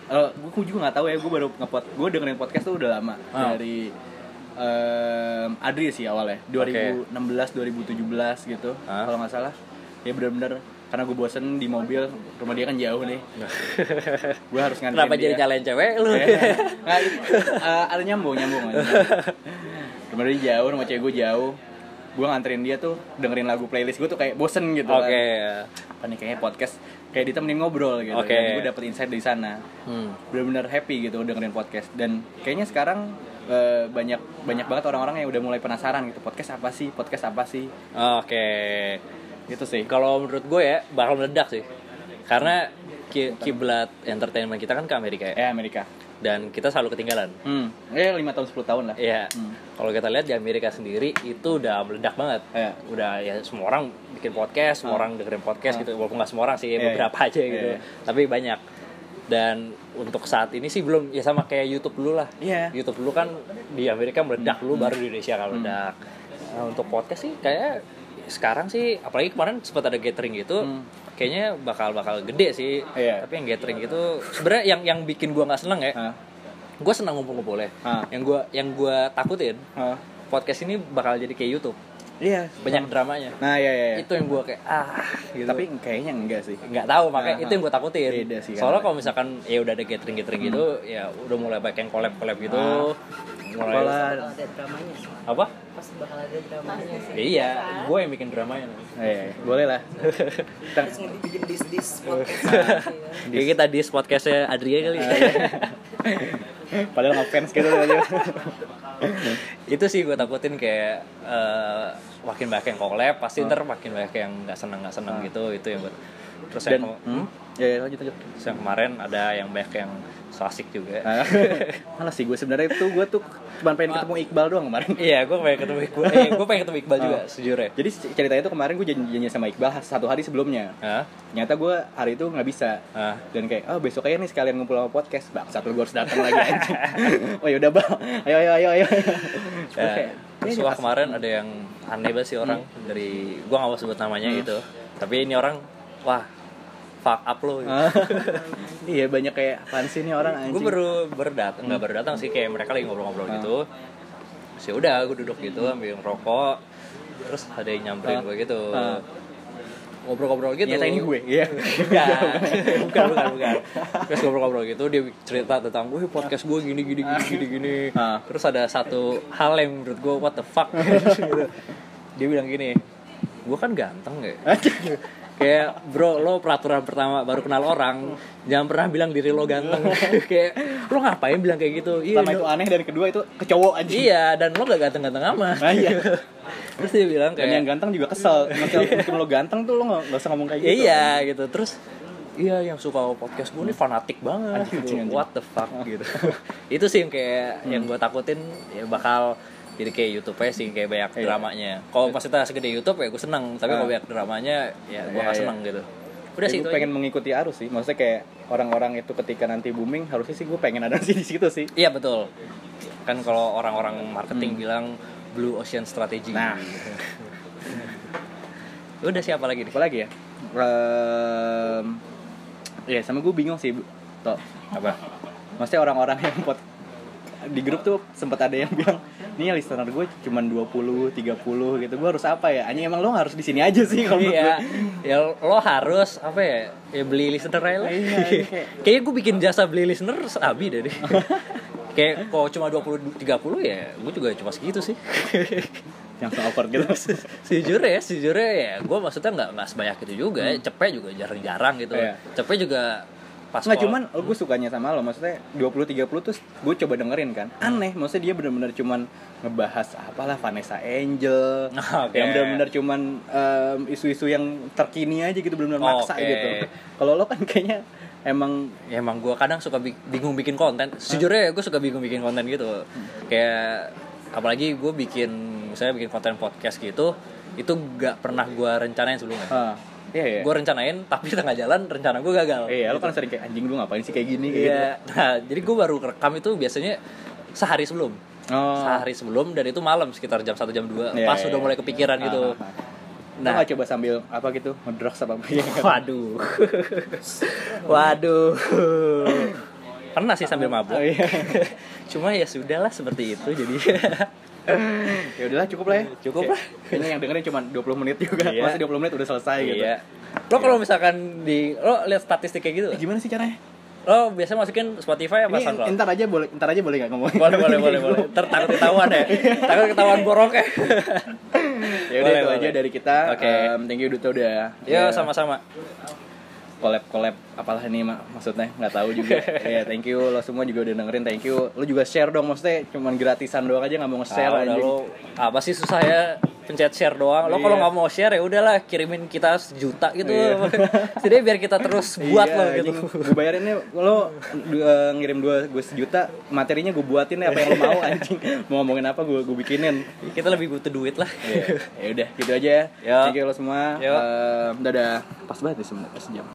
Eh, gue juga nggak tahu ya, gue baru ngepot, gue dengerin podcast tuh udah lama Ah. dari em, Adri sih awalnya 2016 2017 gitu Ah. kalau nggak salah ya bener-bener karena gue bosen di mobil rumah dia kan jauh nih gue harus nganterin Kenapa dia. jadi nyalain cewek lu? Eh, nggak, eh, ada nyambung nyambung nyambung. rumah dia jauh rumah cewek gue jauh gue nganterin dia tuh dengerin lagu playlist gue tuh kayak bosen gitu Oke. kan apa nih kayaknya podcast kayak ditemenin ngobrol gitu Oke. dan gue dapet insight dari sana Hmm. benar-benar happy gitu dengerin podcast dan kayaknya sekarang eh, banyak banyak banget orang-orang yang udah mulai penasaran gitu podcast apa sih podcast apa sih Oke. gitu sih Kalau menurut gue ya bakal meledak sih. Karena ki- kiblat entertainment kita kan ke Amerika ya. eh Amerika Dan kita selalu ketinggalan. hmm eh lima tahun 10 tahun lah Iya. Hmm. Kalau kita lihat di Amerika sendiri itu udah meledak banget. Iya. Udah ya semua orang bikin podcast, semua orang dengerin podcast Ah. gitu. Walaupun nggak semua orang sih, Iya, beberapa iya. aja gitu. Iya, iya. Tapi banyak. Dan untuk saat ini sih belum ya sama kayak YouTube dulu lah. Iya. YouTube dulu kan di Amerika meledak dulu baru di Indonesia kan meledak. Nah, untuk podcast sih kayak sekarang sih apalagi kemarin sempat ada gathering gitu. Hmm. Kayaknya bakal bakal gede sih. Iya. Tapi yang gathering gitu sebenarnya yang yang bikin gua nggak seneng ya. Hah? Gue senang ngumpul-ngumpulnya. Ah. Yang gua yang gua takutin Hah? podcast ini bakal jadi kayak YouTube. Iya Banyak dramanya. nah iya iya, iya. Itu yang gua kayak ah gitu. tapi kayaknya enggak sih nggak tahu makanya Ah, itu yang gue takutin. Beda sih, Soalnya kalau misalkan ya udah ada gathering gathering gitu, ya udah mulai banyak yang collab collab gitu. Ah. Mulai. Bakal ada dramanya sih. apa? Pasti bakal ada dramanya sih. Ya, iya, gue yang bikin dramanya. iya, iya. boleh lah Kita- Terus ngebikin dis dis podcast gitu ya. Kayak kita di podcastnya Adria kali. Ah, padahal ngefans gitu aja itu sih gue takutin kayak eh, makin banyak yang collab, pasti ntar makin banyak yang nggak seneng nggak seneng gitu. Itu yang gue. Terus dan yang, hmm? ya, ya lanjut lanjut terus yang kemarin ada yang banyak yang so asik juga. Ah. malah sih gue sebenarnya tuh gue tuh cuma pengen ketemu Iqbal doang kemarin Iya, gue pengen ketemu Iqbal. Eh, gue pengen ketemu Iqbal juga, Ah. sejujurnya. jadi ceritanya tuh kemarin gue janji janji sama Iqbal satu hari sebelumnya Hah? ternyata gue hari itu nggak bisa Hah? dan kayak oh besok aja nih sekalian ngumpul sama podcast bang satu gue harus datang lagi anjing oh yaudah bang ayo ayo ayo ayo Ya, kayak, terus "Ini wah pas- kemarin ada yang aneh banget sih orang dari gua nggak mau sebut namanya Hmm. gitu tapi ini orang wah fuck up lo gitu. Iya banyak kayak apaan sih ini orang anjing gue baru baru datang nggak baru datang sih kayak mereka lagi ngobrol-ngobrol gitu sih udah gue duduk gitu ambil rokok terus ada yang nyamperin gue gitu Ah. ngobrol-ngobrol gitu Ternyata ini gue iya Bukan, bukan, bukan, bukan. Terus ngobrol-ngobrol gitu, dia cerita tentang, gue podcast gue gini, gini, gini, gini, gini. Ah. Terus ada satu hal yang menurut gue, what the fuck. Gitu. Dia bilang gini, gue kan ganteng ya. Kayak bro lo peraturan pertama baru kenal orang jangan pernah bilang diri lo ganteng. Kayak lo ngapain bilang kayak gitu? Iya Pertama itu aneh dan kedua itu ke cowok anjing. Iya dan lo gak ganteng-ganteng amat. Ah, iya. terus dia bilang dan yang kayak ganteng juga kesel. Maksudnya, meskipun lo ganteng tuh lo nggak nggak usah ngomong kayak gitu. Iya gitu. Terus iya yang suka podcast gue nih fanatik banget. Anjing, gitu. anjing, anjing. what the fuck gitu. Itu sih yang kayak yang gue takutin ya bakal jadi kayak YouTube aja sih kayak banyak Iya. dramanya kalau maksudnya segede YouTube ya gue seneng tapi kalau Ah. banyak dramanya ya gue Iya, gak seneng gitu udah Ya, sih gue pengen aja. mengikuti arus sih maksudnya kayak orang-orang itu ketika nanti booming harusnya sih gue pengen ada sih di situ sih iya betul kan kalau orang-orang marketing bilang blue ocean strategy Hmm. Nah. udah siapa lagi nih apa lagi ya Ehm, ya sama gue bingung sih. Toh. apa maksudnya orang-orang yang pot di grup tuh sempat ada yang bilang nih listener gue cuma 20, 30 gitu. Gue harus apa ya? Hanya emang lo harus di sini aja sih kalau iya. ya lo harus apa ya? Ya beli listener aja lah. Iya, iya, kayak- kayaknya gue bikin jasa beli listener sabi deh kayak kalau cuma 20 30 ya gue juga cuma segitu sih. Yang so awkward gitu. Sejujurnya ya sejujurnya ya gue maksudnya nggak nggak sebanyak itu juga. Ya cepet juga jarang-jarang gitu. Hmm. Iya. cepet juga pas Nggak cuman gue sukanya sama lo maksudnya 20 30 tuh gue coba dengerin kan. Aneh maksudnya dia bener-bener cuman ngebahas apalah Vanessa Angel. Oke. yang bener-bener cuman em, isu-isu yang terkini aja gitu bener-bener maksa Oke. gitu. Kalau lo kan kayaknya emang ya emang gue kadang suka bi- bingung bikin konten. Sejujurnya gue suka bingung bikin konten gitu. Kayak apalagi gue bikin misalnya bikin konten podcast gitu itu gak pernah gue rencanain sebelumnya. Ah, iya iya. Gue rencanain tapi tengah jalan rencana gue gagal. Iya lo Gitu. kan sering kayak anjing lu ngapain sih kayak gini? Kayak gitu. iya nah jadi gue baru rekam itu biasanya sehari sebelum. Oh. Sehari sebelum dan itu malam sekitar jam 1 jam 2 Iya, pas iya, udah iya. mulai kepikiran gitu. Ah, ah, ah. nah. Lo coba sambil apa gitu? Ngedrugs apa apa? Waduh. Waduh. Pernah sih sambil mabuk. Oh, iya. cuma ya sudahlah seperti itu jadi ya udahlah cukup lah ya. Cukup lah. kayaknya yang dengerin cuma 20 menit juga. Iya. masih 20 menit udah selesai gitu. Iya. Lo kalau misalkan di lo lihat statistik kayak gitu, Eh, gimana sih caranya? Lo biasanya masukin Spotify apa ini SoundCloud? ntar aja boleh ntar aja boleh nggak ngomong boleh boleh boleh boleh. Ntar takut ketahuan ya. Takut ketahuan borok ya. Ya udah itu boleh. aja dari kita. Oke. Em, thank you Duta udah. Ya ya, sama-sama collab collab apalah ini mak maksudnya nggak tahu juga. Ya thank you. Lo semua juga udah dengerin thank you. Lo juga share dong maksudnya cuman gratisan doang aja nggak mau nge-share Ah, anjing. lo apa sih susah ya pencet share doang. Lo kalau Iya. nggak mau share ya udahlah kirimin kita sejuta gitu. Iya. jadi biar kita terus buat Iya, lo gitu. gue bayarinnya lo uh, ngirim dua gue sejuta materinya gue buatin ya apa yang lo mau anjing. Mau ngomongin apa gue gue bikinin. Kita lebih butuh duit lah. Ya udah gitu aja ya. Ya. thank you lo semua. Ya. Em, dadah. Pas banget nih semua sejam